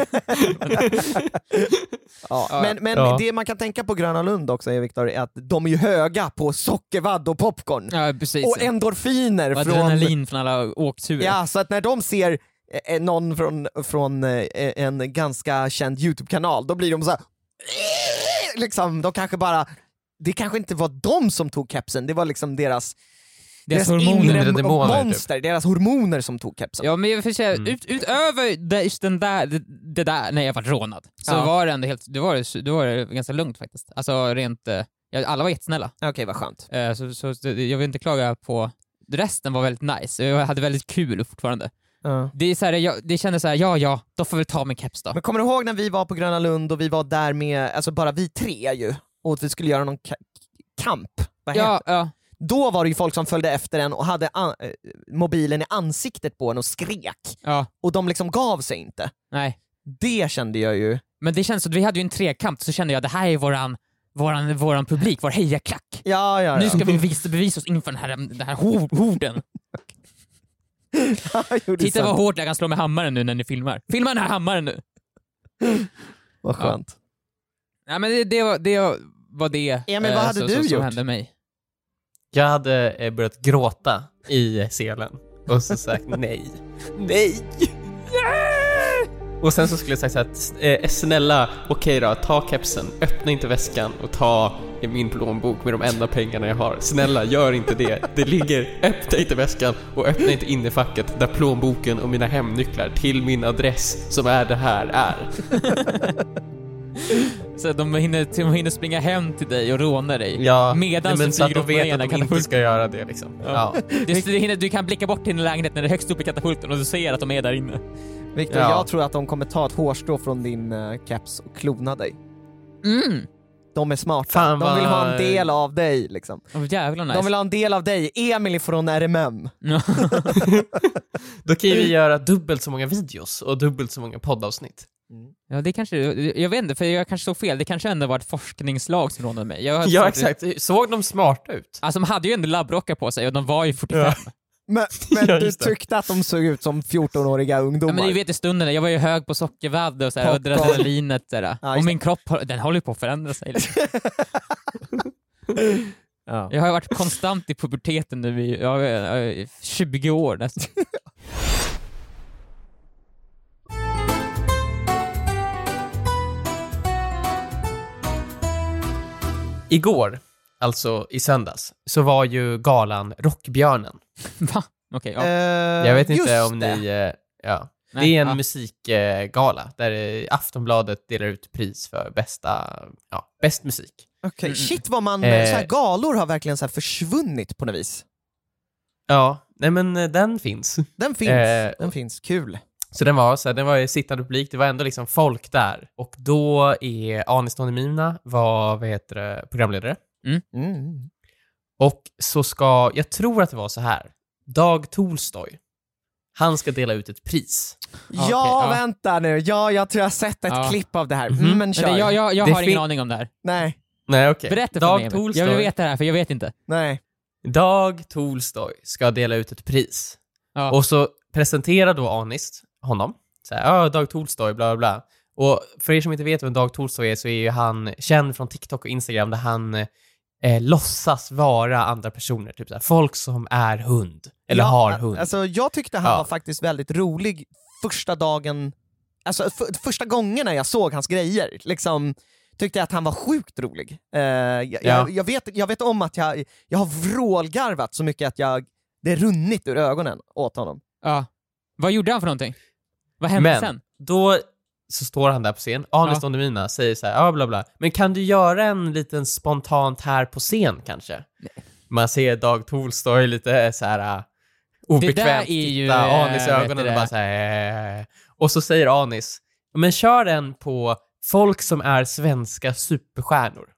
Speaker 2: Ja. Men, men
Speaker 4: Ja.
Speaker 2: det man kan tänka på Gröna Lund också är Viktor, är att de är ju höga på sockervadd och popcorn.
Speaker 3: ja, precis.
Speaker 2: Och endorfiner
Speaker 3: Och
Speaker 2: från...
Speaker 3: adrenalin från alla åkturer.
Speaker 2: Ja, så att när de ser någon från, från eh, en ganska känd YouTube-kanal, då blir de så här, liksom, de kanske bara, det kanske inte var de som tog kepsen, det var liksom deras,
Speaker 3: Deras
Speaker 2: deras
Speaker 3: hormoner.
Speaker 4: inre demoner, typ.
Speaker 2: monster, deras hormoner som tog kepsen.
Speaker 3: Ja men jag får säga,
Speaker 4: Mm.
Speaker 3: ut, utöver det, just den där, det, det där när jag var rånad, så
Speaker 2: Ja.
Speaker 3: var det ändå helt, det var, det var det ganska lugnt faktiskt. Alltså rent, eh, ja, alla var jättesnälla.
Speaker 2: Okej, vad skönt.
Speaker 3: Eh, Så, så, så jag vill inte klaga på, resten var väldigt nice, jag hade väldigt kul fortfarande.
Speaker 2: Ja.
Speaker 3: Det, är så här, jag, det kändes såhär, ja ja, då får vi ta min keps då.
Speaker 2: Men kommer du ihåg när vi var på Gröna Lund och vi var där med, alltså bara vi tre ju, och att vi skulle göra någon ka- kamp? Vad heter
Speaker 3: Ja.
Speaker 2: Då var det ju folk som följde efter en och hade eh, mobilen i ansiktet på en och skrek,
Speaker 3: ja,
Speaker 2: och de liksom gav sig inte.
Speaker 3: nej.
Speaker 2: Det kände jag ju.
Speaker 3: Men det känns som, vi hade ju en trekamp, så kände jag det här är våran, våran, våran publik, vår hejaklack.
Speaker 2: Ja, ja, ja.
Speaker 3: Nu ska vi bevisa, bevisa oss inför den här, den här hor- horden. Titta
Speaker 2: sant.
Speaker 3: vad hårt jag kan slå med hammaren nu när ni filmar. Filma den här hammaren nu!
Speaker 2: Vad skönt.
Speaker 3: Ja, men det, det, var, det var det
Speaker 2: Emil,
Speaker 3: eh,
Speaker 2: vad hade
Speaker 3: så,
Speaker 2: du
Speaker 3: så, som
Speaker 2: gjort?
Speaker 3: hände mig.
Speaker 4: Jag hade eh, börjat gråta i selen och så sagt nej. Nej! Och sen så skulle jag säga så här, eh, snälla, okej då, ta kepsen, öppna inte väskan och ta min plånbok med de enda pengarna jag har. Snälla, gör inte det. Det ligger, öppna inte väskan och öppna inte innefacket där plånboken och mina hemnycklar till min adress som är det här är.
Speaker 3: Så de hinner, de hinner springa hem till dig och råna dig.
Speaker 4: Ja,
Speaker 3: Medan
Speaker 4: men så att de vet att de inte ska göra det liksom. Ja.
Speaker 3: Du, du, hinner, du kan blicka bort till din lägenhet när det är högst upp i katapulten och du ser att de är där inne.
Speaker 2: Viktor,
Speaker 4: Ja.
Speaker 2: jag tror att de kommer ta ett hårstrå från din uh, caps och klona dig.
Speaker 3: Mm!
Speaker 2: De är smarta.
Speaker 4: Fan,
Speaker 2: de vill ha en
Speaker 4: vad-
Speaker 2: del av dig liksom.
Speaker 3: Oh, jävlar nice.
Speaker 2: De vill ha en del av dig. Emil från RMM.
Speaker 4: Då kan vi göra dubbelt så många videos och dubbelt så många poddavsnitt.
Speaker 3: ja, det kanske, jag vet inte, för jag kanske såg fel. Det kanske ändå var ett forskningslag som rånade mig.
Speaker 4: Ja exakt, såg de smarta ut?
Speaker 3: Alltså de hade ju ändå labbrockar på sig och de var ju 45.
Speaker 4: Ja.
Speaker 3: Ja.
Speaker 2: Men, men
Speaker 4: Ja,
Speaker 2: du tyckte att de såg ut som 14-åriga ungdomar?
Speaker 3: men ni vet i stunden, jag var ju hög på sockervadd och, adrenalinet. Så här,
Speaker 2: Ja,
Speaker 3: och min kropp, har- den håller ju på att förändra sig. Liksom.
Speaker 2: ja.
Speaker 3: Jag har varit konstant i puberteten nu i ja, ja, 20 år nästan.
Speaker 4: Igår, alltså i söndags, så var ju galan Rockbjörnen.
Speaker 3: Va? Okej, ja.
Speaker 2: Eh,
Speaker 4: Jag vet inte
Speaker 2: just
Speaker 4: om
Speaker 2: det.
Speaker 4: ni... eh, Ja.
Speaker 3: Nej,
Speaker 4: det är en
Speaker 3: ja.
Speaker 4: musikgala där eh, Aftonbladet delar ut pris för bästa, ja, bäst musik.
Speaker 2: Okej,
Speaker 3: Mm.
Speaker 2: shit vad man,
Speaker 4: Eh.
Speaker 2: så här, galor har verkligen så här försvunnit på något vis.
Speaker 4: Ja, nej men den finns.
Speaker 2: Den finns,
Speaker 4: Eh,
Speaker 2: den finns, kul.
Speaker 4: Så den var så här, den var sittande publik, det var ändå liksom folk där. Och då är Anis Don Demina var, vad heter det, programledare.
Speaker 2: Mm.
Speaker 4: Och så ska, jag tror att det var så här, Dag Tolstoy, han ska dela ut ett pris.
Speaker 3: Ja,
Speaker 2: Ja, vänta nu. Ja, jag tror jag har sett ett
Speaker 3: Ja.
Speaker 2: klipp av det här.
Speaker 4: Mhm.
Speaker 2: Mm, men
Speaker 3: Men
Speaker 2: kör.
Speaker 3: jag, jag, jag har ingen aning om det här.
Speaker 2: Nej,
Speaker 4: Nej okej.
Speaker 3: Berätta för
Speaker 4: Dag
Speaker 3: mig.
Speaker 4: Tolstoy,
Speaker 3: Jag vill veta det här för jag vet inte.
Speaker 2: nej.
Speaker 4: Dag Tolstoy ska dela ut ett pris.
Speaker 3: Ja.
Speaker 4: Och så presenterar då Anis honom. Så här, Dag Tolstoy, bla bla bla. Och för er som inte vet vem Dag Tolstoy är så är ju han känd från TikTok och Instagram där han eh, låtsas vara andra personer. Typ så här, folk som är hund. Eller
Speaker 2: Ja,
Speaker 4: har hund.
Speaker 2: Alltså, jag tyckte han
Speaker 4: Ja.
Speaker 2: var faktiskt väldigt rolig första dagen, alltså f- första gångerna jag såg hans grejer. Liksom, tyckte jag att han var sjukt rolig. Eh, jag,
Speaker 4: Ja.
Speaker 2: jag, jag, vet, jag vet om att jag, jag har vrålgarvat så mycket att jag, det är runnit ur ögonen åt honom.
Speaker 3: Ja. Vad gjorde han för någonting? Vad hände
Speaker 4: Men
Speaker 3: sen?
Speaker 4: då så står han där på scen, Anis
Speaker 3: Ja.
Speaker 4: Don Demina säger så här, ja bla bla, men kan du göra en liten spontant här på scen kanske? Man ser Dag Tolstoy lite så här uh, obekvämt
Speaker 3: Det där är ju,
Speaker 4: titta
Speaker 3: eh,
Speaker 4: Anis i
Speaker 3: vet
Speaker 4: ögonen och bara så här, eh. Och så säger Anis, men kör den på folk som är svenska superstjärnor.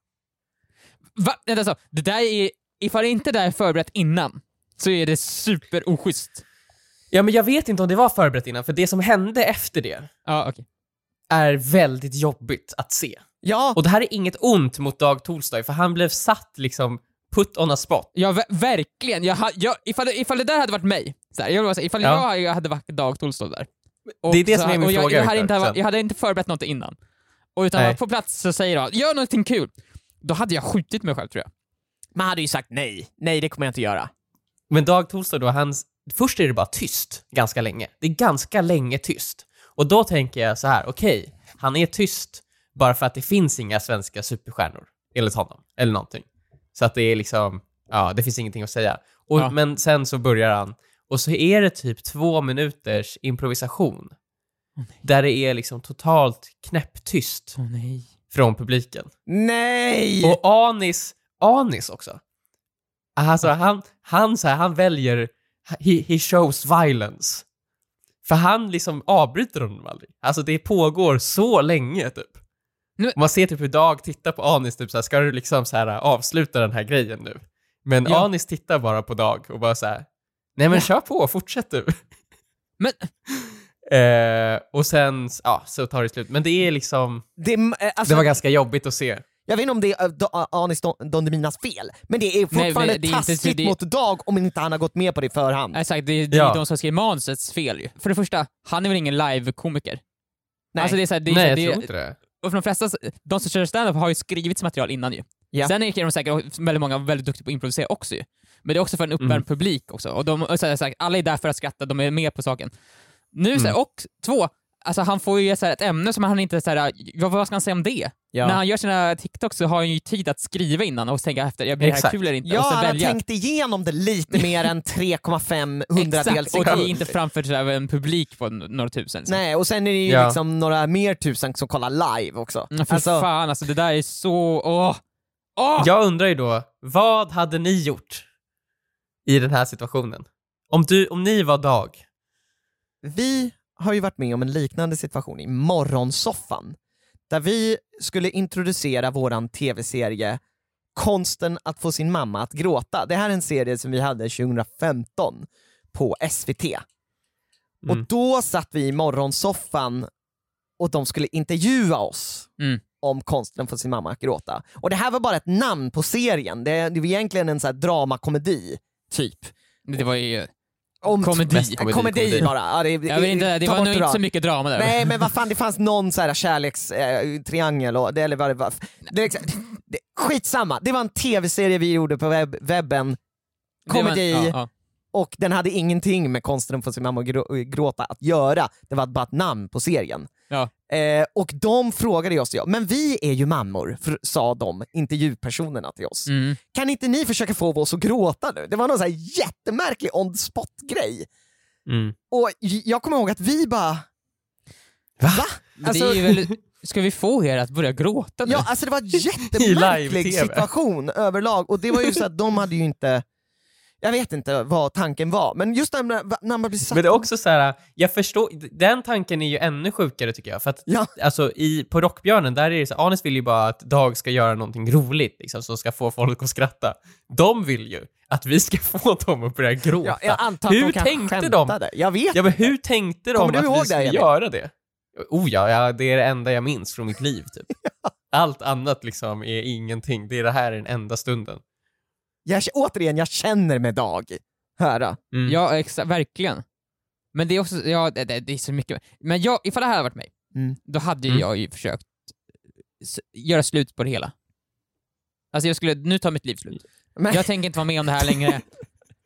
Speaker 3: Va? Vänta, så, det där är, ifall inte det där är förberett innan, så är det super oschysst.
Speaker 4: Ja men jag vet inte om det var förberett innan, för det som hände efter det
Speaker 3: Ja, okej.
Speaker 4: Är väldigt jobbigt att se.
Speaker 2: Ja,
Speaker 4: Och det här är inget ont mot Dag Tolstoy, för han blev satt liksom put on a spot.
Speaker 3: Ja, ver- verkligen. Jag, jag, ifall, ifall det där hade varit mig, så här, jag vill säga, ifall
Speaker 4: Ja.
Speaker 3: jag hade varit Dag Tolstoy där. Och
Speaker 4: Det är det
Speaker 3: så
Speaker 4: som är min
Speaker 3: och jag,
Speaker 4: fråga,
Speaker 3: jag, hade inte, jag hade inte förberett något innan. Och utan
Speaker 4: Nej.
Speaker 3: på plats så säger han, gör någonting kul. Då hade jag skjutit mig själv tror jag.
Speaker 2: man hade ju sagt nej. Nej, det kommer jag inte göra.
Speaker 4: Men Dag Tolstoy då, hans, först är det bara tyst ganska länge. Det är ganska länge tyst. Och då tänker jag så här, okej, han är tyst bara för att det finns inga svenska superstjärnor, enligt honom, eller någonting. Så att det är liksom, ja, det finns ingenting att säga. Och,
Speaker 3: Ja.
Speaker 4: Men sen så börjar han, och så är det typ två minuters improvisation. där det är liksom totalt knäpptyst
Speaker 3: nej.
Speaker 4: från publiken.
Speaker 2: Nej!
Speaker 4: Och Anis, Anis också. Alltså han, han, så här, han väljer, he, he shows violence. För han liksom avbryter honom aldrig. Alltså det pågår så länge typ.
Speaker 3: Nu-
Speaker 4: Man ser typ hur Dag tittar på Anis, typ så här, ska du liksom så här, avsluta den här grejen nu? Men
Speaker 3: Ja.
Speaker 4: Anis tittar bara på Dag och bara så här, nej men kör på, fortsätt du.
Speaker 3: Men,
Speaker 4: Eh, och sen, ja, så tar det slut. Men det är liksom,
Speaker 2: det, eh, alltså,
Speaker 4: det var ganska jobbigt att se.
Speaker 2: Jag vet inte om det är Anis Don, Deminas fel, men det är
Speaker 3: Nej,
Speaker 2: fortfarande
Speaker 3: men det är inte-
Speaker 2: taskigt
Speaker 3: det-
Speaker 2: mot Dag om inte han har gått med på det i förhand.
Speaker 3: exakt, det, det är
Speaker 4: Ja.
Speaker 3: de som skriver manusets fel ju. För det första, han är väl ingen live-komiker?
Speaker 2: Nej.
Speaker 3: Alltså det är så här, det är,
Speaker 4: Nej,
Speaker 3: så här,
Speaker 4: jag
Speaker 3: det
Speaker 4: tror inte det.
Speaker 3: Och för de flesta, de som kör stand-up har ju skrivit material innan ju.
Speaker 2: Ja.
Speaker 3: Sen är de säkert väldigt många väldigt duktiga på att improvisera också ju. Men det är också för en uppvärmd
Speaker 4: Mm.
Speaker 3: publik också. Och de, så här, så här, alla är där för att skratta, de är med på saken. Nu så här,
Speaker 4: Mm.
Speaker 3: och två, Alltså han får ju så här ett ämne som han inte så här, vad, vad ska han säga om det?
Speaker 2: Ja.
Speaker 3: När han gör sina TikToks så har han ju tid att skriva innan och tänka efter, jag blir det här kul eller inte?
Speaker 2: Ja,
Speaker 3: och
Speaker 2: han har
Speaker 3: välja.
Speaker 2: tänkt igenom det lite mer än 3,5 hundradels
Speaker 3: Exakt, och det
Speaker 2: sekund.
Speaker 3: är inte framför så här, en publik på några tusen. Liksom.
Speaker 2: Nej, och sen är det ju
Speaker 4: Ja.
Speaker 2: liksom några mer tusen som kollar live också.
Speaker 3: Mm, Fy
Speaker 2: Alltså,
Speaker 3: fan alltså, det där är så... Åh! Åh!
Speaker 4: Jag undrar ju då, vad hade ni gjort i den här situationen? Om, du, om ni var Dag?
Speaker 2: vi har ju varit med om en liknande situation i Morgonsoffan, där vi skulle introducera våran tv-serie Konsten att få sin mamma att gråta. Det här är en serie som vi hade 2015 på SVT. Och
Speaker 4: Mm.
Speaker 2: då satt vi i Morgonsoffan och de skulle intervjua oss
Speaker 3: Mm.
Speaker 2: om konsten att få sin mamma att gråta. Och det här var bara ett namn på serien, det, det var egentligen en så här dramakomedi, typ.
Speaker 3: Det var ju...
Speaker 2: Om
Speaker 3: Komedi.
Speaker 4: Komedi,
Speaker 2: komedi,
Speaker 4: komedi.
Speaker 2: bara. Ja, det,
Speaker 3: Jag vet inte, det var nog inte så mycket drama där.
Speaker 2: Nej men vad fan, det fanns någon så här kärlekstriangel, eh, eller vad det var. Det, liksom- det, skitsamma, det var en tv-serie vi gjorde på webb, webben, komedi,
Speaker 3: ja, ja.
Speaker 2: Och den hade ingenting med konsten att få sin mamma att grå- gråta att göra, det var bara ett namn på serien.
Speaker 3: Ja.
Speaker 2: Eh, och de frågade oss, ja, men vi är ju mammor, för, sa de, intervjupersonerna till oss.
Speaker 3: Mm.
Speaker 2: Kan inte ni försöka få oss att gråta nu? Det var någon så här jättemärklig on the spot-grej.
Speaker 4: Mm.
Speaker 2: Och jag kommer ihåg att vi bara...
Speaker 4: Va?
Speaker 2: Va? Alltså,
Speaker 3: det är ju väl... Ska vi få er att börja gråta nu?
Speaker 2: ja, alltså det var en jättemärklig situation överlag och det var ju så att de hade ju inte... Jag vet inte vad tanken var, men just när, när man blir satt...
Speaker 4: Men det är också så här, jag förstår, den tanken är ju ännu sjukare tycker jag, för att
Speaker 2: Ja.
Speaker 4: alltså i, på Rockbjörnen, där är det så Anis vill ju bara att Dag ska göra någonting roligt, liksom, som ska få folk att skratta. De vill ju att vi ska få dem att börja gråta.
Speaker 2: Ja, jag antar att
Speaker 4: hur tänkte de?
Speaker 2: Jag vet
Speaker 4: Ja men hur tänkte de
Speaker 2: Kommer
Speaker 4: att vi skulle göra det? Oh ja, ja, det är det enda jag minns från mitt liv typ. Allt annat liksom är ingenting, det är det här är den enda stunden.
Speaker 2: Jag, återigen, jag känner med Dag. Höra.
Speaker 4: Mm.
Speaker 3: Ja, exa, verkligen. Men det är också, ja det, det, är så mycket. Men jag, ifall det här hade varit mig,
Speaker 2: Mm.
Speaker 3: då hade
Speaker 4: Mm.
Speaker 3: jag ju försökt s- göra slut på det hela. Alltså jag skulle, nu tar mitt liv slut.
Speaker 2: Men,
Speaker 3: Jag tänker inte vara med om det här längre.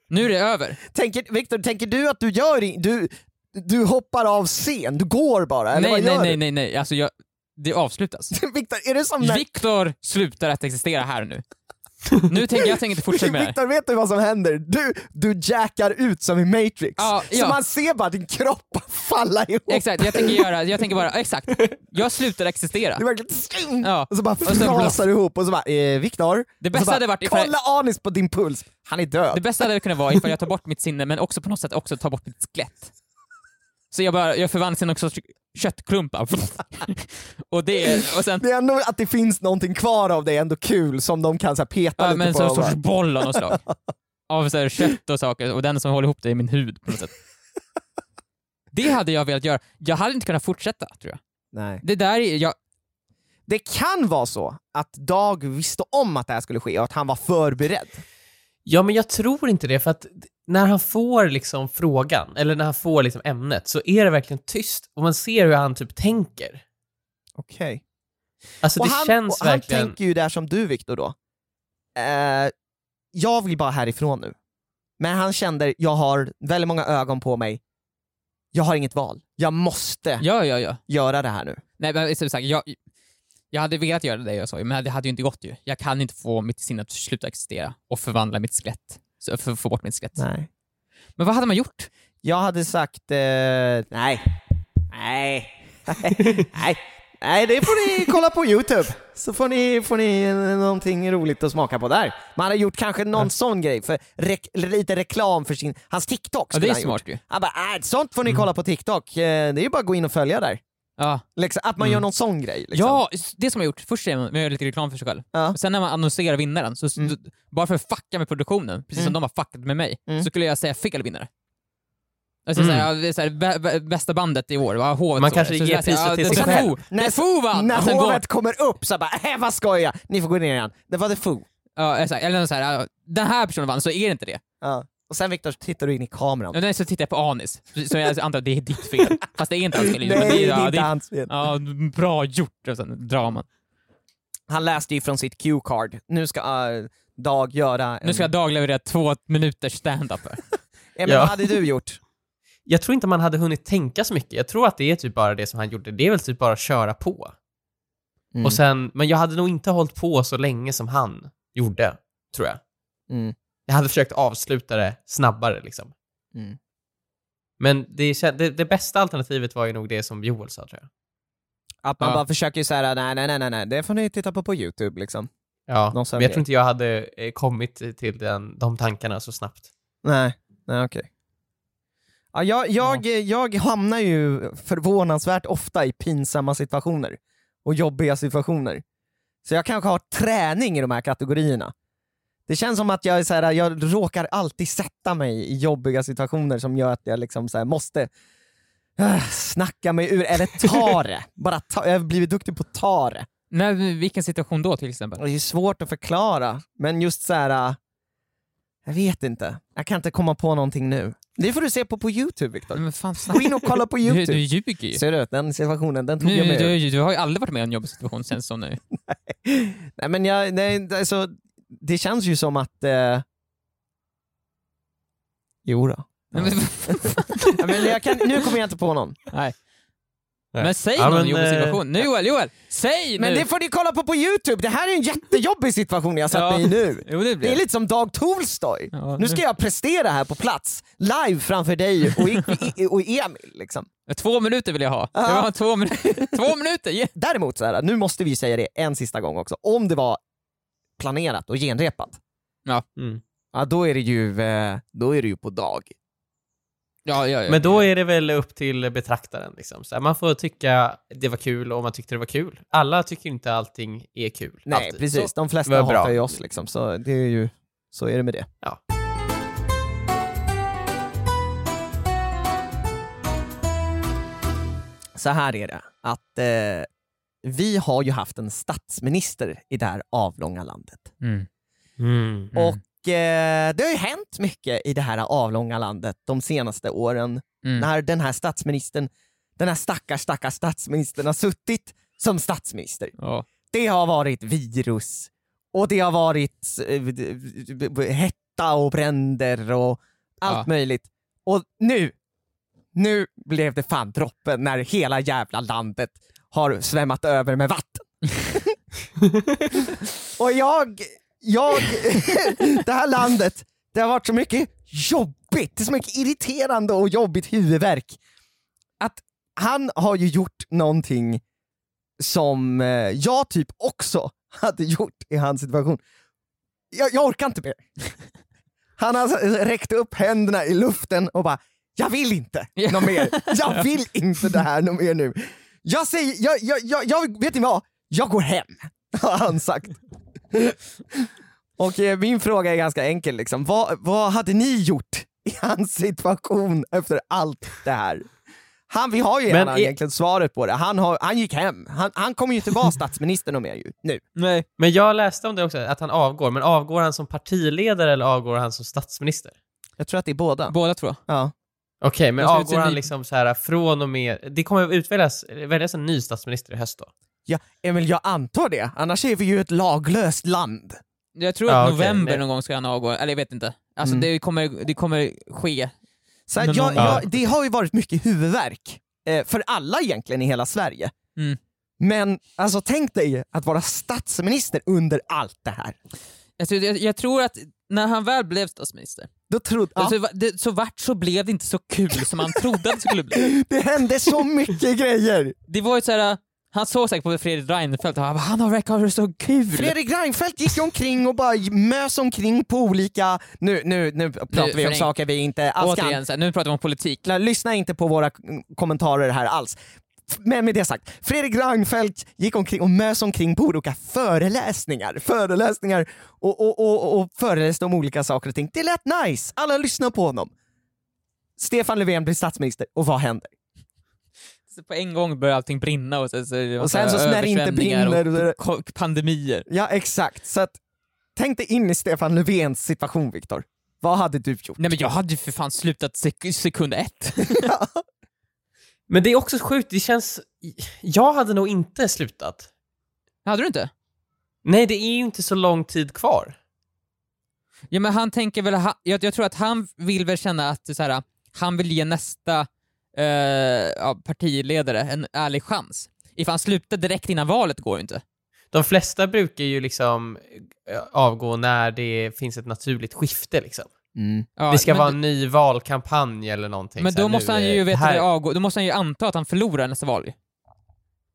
Speaker 3: Nu är det över.
Speaker 2: tänker, Victor, tänker du att du gör du, du hoppar av scen? Du går bara? Eller
Speaker 3: nej,
Speaker 2: vad
Speaker 3: nej,
Speaker 2: gör
Speaker 3: nej, nej, nej, alltså jag, det avslutas.
Speaker 2: Victor, är det som när...
Speaker 3: Viktor slutar att existera här nu. Nu tänker jag tänker inte fortsätta med det.
Speaker 2: Victor, vet du vad som händer? Du, du jackar ut som i Matrix.
Speaker 3: Ja,
Speaker 2: Så
Speaker 3: ja.
Speaker 2: man ser bara din kropp falla ihop.
Speaker 3: Exakt, jag tänker göra, jag tänker bara, exakt. Jag slutar existera.
Speaker 2: Är verkligen...
Speaker 3: Ja.
Speaker 2: Och så bara
Speaker 3: så-
Speaker 2: frasar du ihop och så bara, eh, Viktor,
Speaker 3: Det bästa
Speaker 2: så bara,
Speaker 3: hade varit ifall-
Speaker 2: kolla Anis på din puls, han är död.
Speaker 3: Det bästa hade kunnat vara ifall jag tar bort mitt sinne, men också på något sätt också tar bort mitt skelett. Så jag bara, jag förvandlas till någon sorts köttklump. bara. och det, och sen
Speaker 2: Det är ändå att det finns någonting kvar av det är ändå kul som de kan så här, peta
Speaker 3: ja,
Speaker 2: lite
Speaker 3: men
Speaker 2: på.
Speaker 3: en
Speaker 2: och
Speaker 3: sorts boll av något slag. Av så här kött och saker, och den som håller ihop det är min hud på något sätt. Det hade jag velat göra. Jag hade inte kunnat fortsätta, tror jag.
Speaker 2: Nej.
Speaker 3: Det där är, jag,
Speaker 2: Det kan vara så att Dag visste om att det här skulle ske och att han var förberedd.
Speaker 4: Ja, men jag tror inte det, för att när han får liksom frågan, eller när han får liksom ämnet, så är det verkligen tyst och man ser hur han typ tänker.
Speaker 2: Okej.
Speaker 4: Alltså
Speaker 2: Och
Speaker 4: det
Speaker 2: han,
Speaker 4: känns
Speaker 2: och han
Speaker 4: verkligen...
Speaker 2: tänker ju där som du Viktor då. Eh, jag vill bara härifrån nu. Men han kände, jag har väldigt många ögon på mig. Jag har inget val. Jag måste
Speaker 3: ja, ja, ja.
Speaker 2: göra det här nu.
Speaker 3: Nej, men som sagt, jag, jag hade velat göra det jag sa, men det hade ju inte gått ju. Jag kan inte få mitt sinne att sluta existera och förvandla mitt skelett. Så, för få bort mitt skelett.
Speaker 2: Nej.
Speaker 3: Men vad hade man gjort?
Speaker 2: Jag hade sagt, eh, nej. Nej. nej. Nej, det får ni kolla på Youtube. Så får ni, får ni någonting roligt att smaka på där. Man hade gjort kanske någon sån grej, för rek- lite reklam för sin, hans TikTok
Speaker 3: Ja, det är
Speaker 2: han
Speaker 3: smart
Speaker 2: gjort.
Speaker 3: ju.
Speaker 2: Han bara, äh, sånt får ni kolla på TikTok, Eh, det är ju bara att gå in och följa där.
Speaker 3: Ja,
Speaker 2: Liksom, att man gör någon sån grej. Liksom.
Speaker 3: ja det som man gjort. Först säger man, man gör lite reklam för sig själv.
Speaker 2: Ja.
Speaker 3: Sen när man annonserar vinnaren, så,
Speaker 2: Mm.
Speaker 3: bara för att fucka med produktionen, precis som
Speaker 2: Mm.
Speaker 3: de har fuckat med mig,
Speaker 2: Mm.
Speaker 3: så skulle jag säga fel vinnare. Alltså,
Speaker 4: Mm.
Speaker 3: såhär, ja, såhär, bä- bä- bästa bandet i år, va? hovet
Speaker 4: Man kanske
Speaker 3: så,
Speaker 4: ger priset
Speaker 3: ja,
Speaker 4: till
Speaker 3: det
Speaker 4: sig
Speaker 3: är
Speaker 4: själv.
Speaker 2: När-
Speaker 3: Foo vann!
Speaker 2: När
Speaker 3: Och sen går-
Speaker 2: hovet kommer upp så bara, äh, vad skoja, ni får gå ner igen. Det var The Foo.
Speaker 3: Ja, exakt. Eller så här, ja, den här personen vann, så är det inte det.
Speaker 2: Ja. Och sen Viktor tittar du in i kameran.
Speaker 3: Och så tittar jag på Anis, så jag antar att det är ditt fel. Fast det är inte hans fel.
Speaker 2: Nej,
Speaker 3: men
Speaker 2: det är
Speaker 3: ja,
Speaker 2: inte
Speaker 3: det,
Speaker 2: hans fel.
Speaker 3: ja, bra gjort, och sen drar man.
Speaker 2: Han läste ju från sitt cue-card. Nu ska äh, Dag göra en...
Speaker 3: Nu ska jag dagleverera två minuters stand-up
Speaker 4: Ja.
Speaker 2: vad hade du gjort?
Speaker 4: jag tror inte man hade hunnit tänka så mycket. Jag tror att det är typ bara det som han gjorde. Det är väl typ bara att köra på.
Speaker 2: Mm.
Speaker 4: Och sen, men jag hade nog inte hållit på så länge som han gjorde, tror jag.
Speaker 2: Mm.
Speaker 4: Jag hade försökt avsluta det snabbare liksom.
Speaker 2: Mm.
Speaker 4: Men det, det, det bästa alternativet var ju nog det som Joel sa, tror jag.
Speaker 2: Att man
Speaker 3: Ja.
Speaker 2: bara försöker säga nej, nej, nej, nej, nej, det får ni titta på på YouTube liksom.
Speaker 4: Ja,
Speaker 2: Någon
Speaker 4: men jag
Speaker 2: grej.
Speaker 4: tror inte jag hade eh, kommit till den, de tankarna så snabbt.
Speaker 2: Nej, nej okej. Ja, jag, jag, jag hamnar ju förvånansvärt ofta i pinsamma situationer och jobbiga situationer. Så jag kanske har träning i de här kategorierna. Det känns som att jag, är så här, jag råkar alltid sätta mig i jobbiga situationer som gör att jag liksom så här måste äh, snacka mig ur, eller ta det. Bara ta, jag har blivit duktig på att ta det.
Speaker 3: När, vilken situation då till exempel?
Speaker 2: Det är svårt att förklara, men just så här. äh, jag vet inte. Jag kan inte komma på någonting nu. Det får du se på på Youtube Viktor.
Speaker 3: Men
Speaker 2: Gå in och kolla på
Speaker 3: du,
Speaker 2: Youtube.
Speaker 3: du ljuger ju.
Speaker 2: Ser du? Den situationen, den tog
Speaker 3: Nu,
Speaker 2: jag med.
Speaker 3: du, du har ju aldrig varit med om en jobbig situation känns som nu.
Speaker 2: Nej men jag, nej, alltså, det känns ju som att... Eh... Jo då.
Speaker 3: Men, men,
Speaker 2: Ja, men jag kan, nu kommer jag inte på någon.
Speaker 3: nej.
Speaker 4: Nej.
Speaker 3: men säg
Speaker 4: Ja,
Speaker 3: någon
Speaker 4: men,
Speaker 3: jobbig
Speaker 4: eh,
Speaker 3: situation. Nu Joel, Joel! Säg
Speaker 2: Men
Speaker 3: nu!
Speaker 2: det får ni kolla på på Youtube, det här är en jättejobbig situation jag satt
Speaker 3: Ja.
Speaker 2: mig i nu.
Speaker 3: Jo, det
Speaker 2: Det är lite som Dag Tolstoy.
Speaker 3: Ja,
Speaker 2: Nu ska jag prestera här på plats, live framför dig och, i, i, och Emil. Liksom.
Speaker 3: Två minuter vill jag ha.
Speaker 2: Ja.
Speaker 3: Jag vill ha två, min- två minuter! Yeah.
Speaker 2: Däremot, så här, nu måste vi säga det en sista gång också, om det var planerat och genrepat,
Speaker 4: Mm.
Speaker 2: ja, då, är det ju, eh, då är det ju på dag.
Speaker 3: Ja, ja, ja.
Speaker 4: Men då är det väl upp till betraktaren. Liksom. Så här, man får tycka det var kul om man tyckte det var kul. Alla tycker inte allting är kul.
Speaker 2: Nej,
Speaker 4: alltid.
Speaker 2: precis.
Speaker 4: Så,
Speaker 2: De flesta
Speaker 4: Vad bra.
Speaker 2: hatar ju oss, liksom, så det är ju så är det med det.
Speaker 4: Ja.
Speaker 2: Så här är det, att eh, vi har ju haft en statsminister i det här avlånga landet.
Speaker 3: Mm.
Speaker 4: mm.
Speaker 2: Och eh, det har ju hänt mycket i det här avlånga landet de senaste åren
Speaker 3: Mm.
Speaker 2: när den här statsministern, den här stackars stackars statsministern har suttit som statsminister.
Speaker 3: Ja.
Speaker 2: Det har varit virus och det har varit eh, hetta och bränder och allt
Speaker 3: Ja.
Speaker 2: möjligt. Och nu, nu blev det fan droppen när hela jävla landet har svämmat över med vatten. och jag, jag, det här landet, det har varit så mycket jobbigt, det är så mycket irriterande och jobbigt huvudvärk. Att han har ju gjort någonting som eh, jag typ också hade gjort i hans situation. Jag, jag orkar inte mer. Han har alltså räckt upp händerna i luften och bara, jag vill inte något mer. Jag vill inte det här något mer nu. Jag säger, jag, jag, jag, jag vet ni vad? Jag går hem, har han sagt. Och eh, min fråga är ganska enkel, liksom. vad, vad hade ni gjort i hans situation efter allt det här? Han, vi har ju
Speaker 4: Men
Speaker 2: gärna
Speaker 4: i-
Speaker 2: egentligen svaret på det. Han, har, han gick hem. Han, han kommer ju inte vara statsminister någon mer ju, nu.
Speaker 3: Nej.
Speaker 4: Men jag läste om det också, att han avgår. Men avgår han som partiledare eller avgår han som statsminister?
Speaker 2: Jag tror att det är båda.
Speaker 3: Båda tror jag.
Speaker 2: Ja.
Speaker 4: Okej, men
Speaker 3: Jag
Speaker 4: avgår han
Speaker 3: ny-
Speaker 4: liksom så här från och med... Det kommer att utväljas, väljas en ny statsminister i höst då?
Speaker 2: ja, Emil, jag antar det. Annars är vi ju ett laglöst land.
Speaker 3: Jag tror
Speaker 4: Ja,
Speaker 3: att november
Speaker 4: nej.
Speaker 3: någon gång ska han avgå, eller jag vet inte. Alltså
Speaker 2: Mm.
Speaker 3: det, kommer, det kommer ske.
Speaker 2: Så jag, jag, det har ju varit mycket huvudvärk eh, för alla egentligen i hela Sverige.
Speaker 3: Mm.
Speaker 2: Men alltså tänk dig att vara statsminister under allt det här.
Speaker 3: Alltså, jag, jag tror att när han väl blev statsminister,
Speaker 2: Då trodde, ja,
Speaker 3: alltså, det, så vart så blev det inte så kul som han trodde att det skulle bli.
Speaker 2: det hände så mycket grejer.
Speaker 3: Det var ju såhär, han såg säkert på Fredrik Reinfeldt och han bara, han har verkar ha det så kul.
Speaker 2: Fredrik Reinfeldt gick omkring och bara mös omkring på olika, nu, nu, nu pratar
Speaker 3: Nu,
Speaker 2: vi om saker vi inte alls kan.
Speaker 3: Återigen, så här, nu pratar vi om politik.
Speaker 2: Lyssna- inte på våra mm, kommentarer här alls. Men med det sagt, Fredrik Reinfeldt gick omkring och mös omkring på olika föreläsningar, föreläsningar och, och, och, och föreläste om olika saker och ting. Det lät nice, alla lyssnade på honom. Stefan Löfven blir statsminister och vad händer?
Speaker 3: Så på en gång börjar allting brinna och, så, så,
Speaker 2: Och sen så när det inte brinner och är
Speaker 3: och pandemier.
Speaker 2: Ja exakt, så att tänk dig in i Stefan Löfvens situation Viktor. Vad hade du gjort?
Speaker 3: Nej men jag hade ju för fan slutat sek sekund ett.
Speaker 4: Men det är också sjukt, det känns... Jag hade nog inte slutat.
Speaker 3: hade du inte?
Speaker 4: Nej, det är ju inte så lång tid kvar.
Speaker 3: Ja men han tänker väl, jag, jag tror att han vill väl känna att så här, han vill ge nästa eh, ja, partiledare en ärlig chans. Ifall han slutar direkt innan valet går ju inte.
Speaker 4: De flesta brukar ju liksom eh, avgå när det finns ett naturligt skifte liksom.
Speaker 2: Mm.
Speaker 3: Ja,
Speaker 4: det ska vara en ny valkampanj eller någonting.
Speaker 3: Men då måste han ju
Speaker 4: det,
Speaker 3: avgå, då måste han ju anta att han förlorar nästa val ju.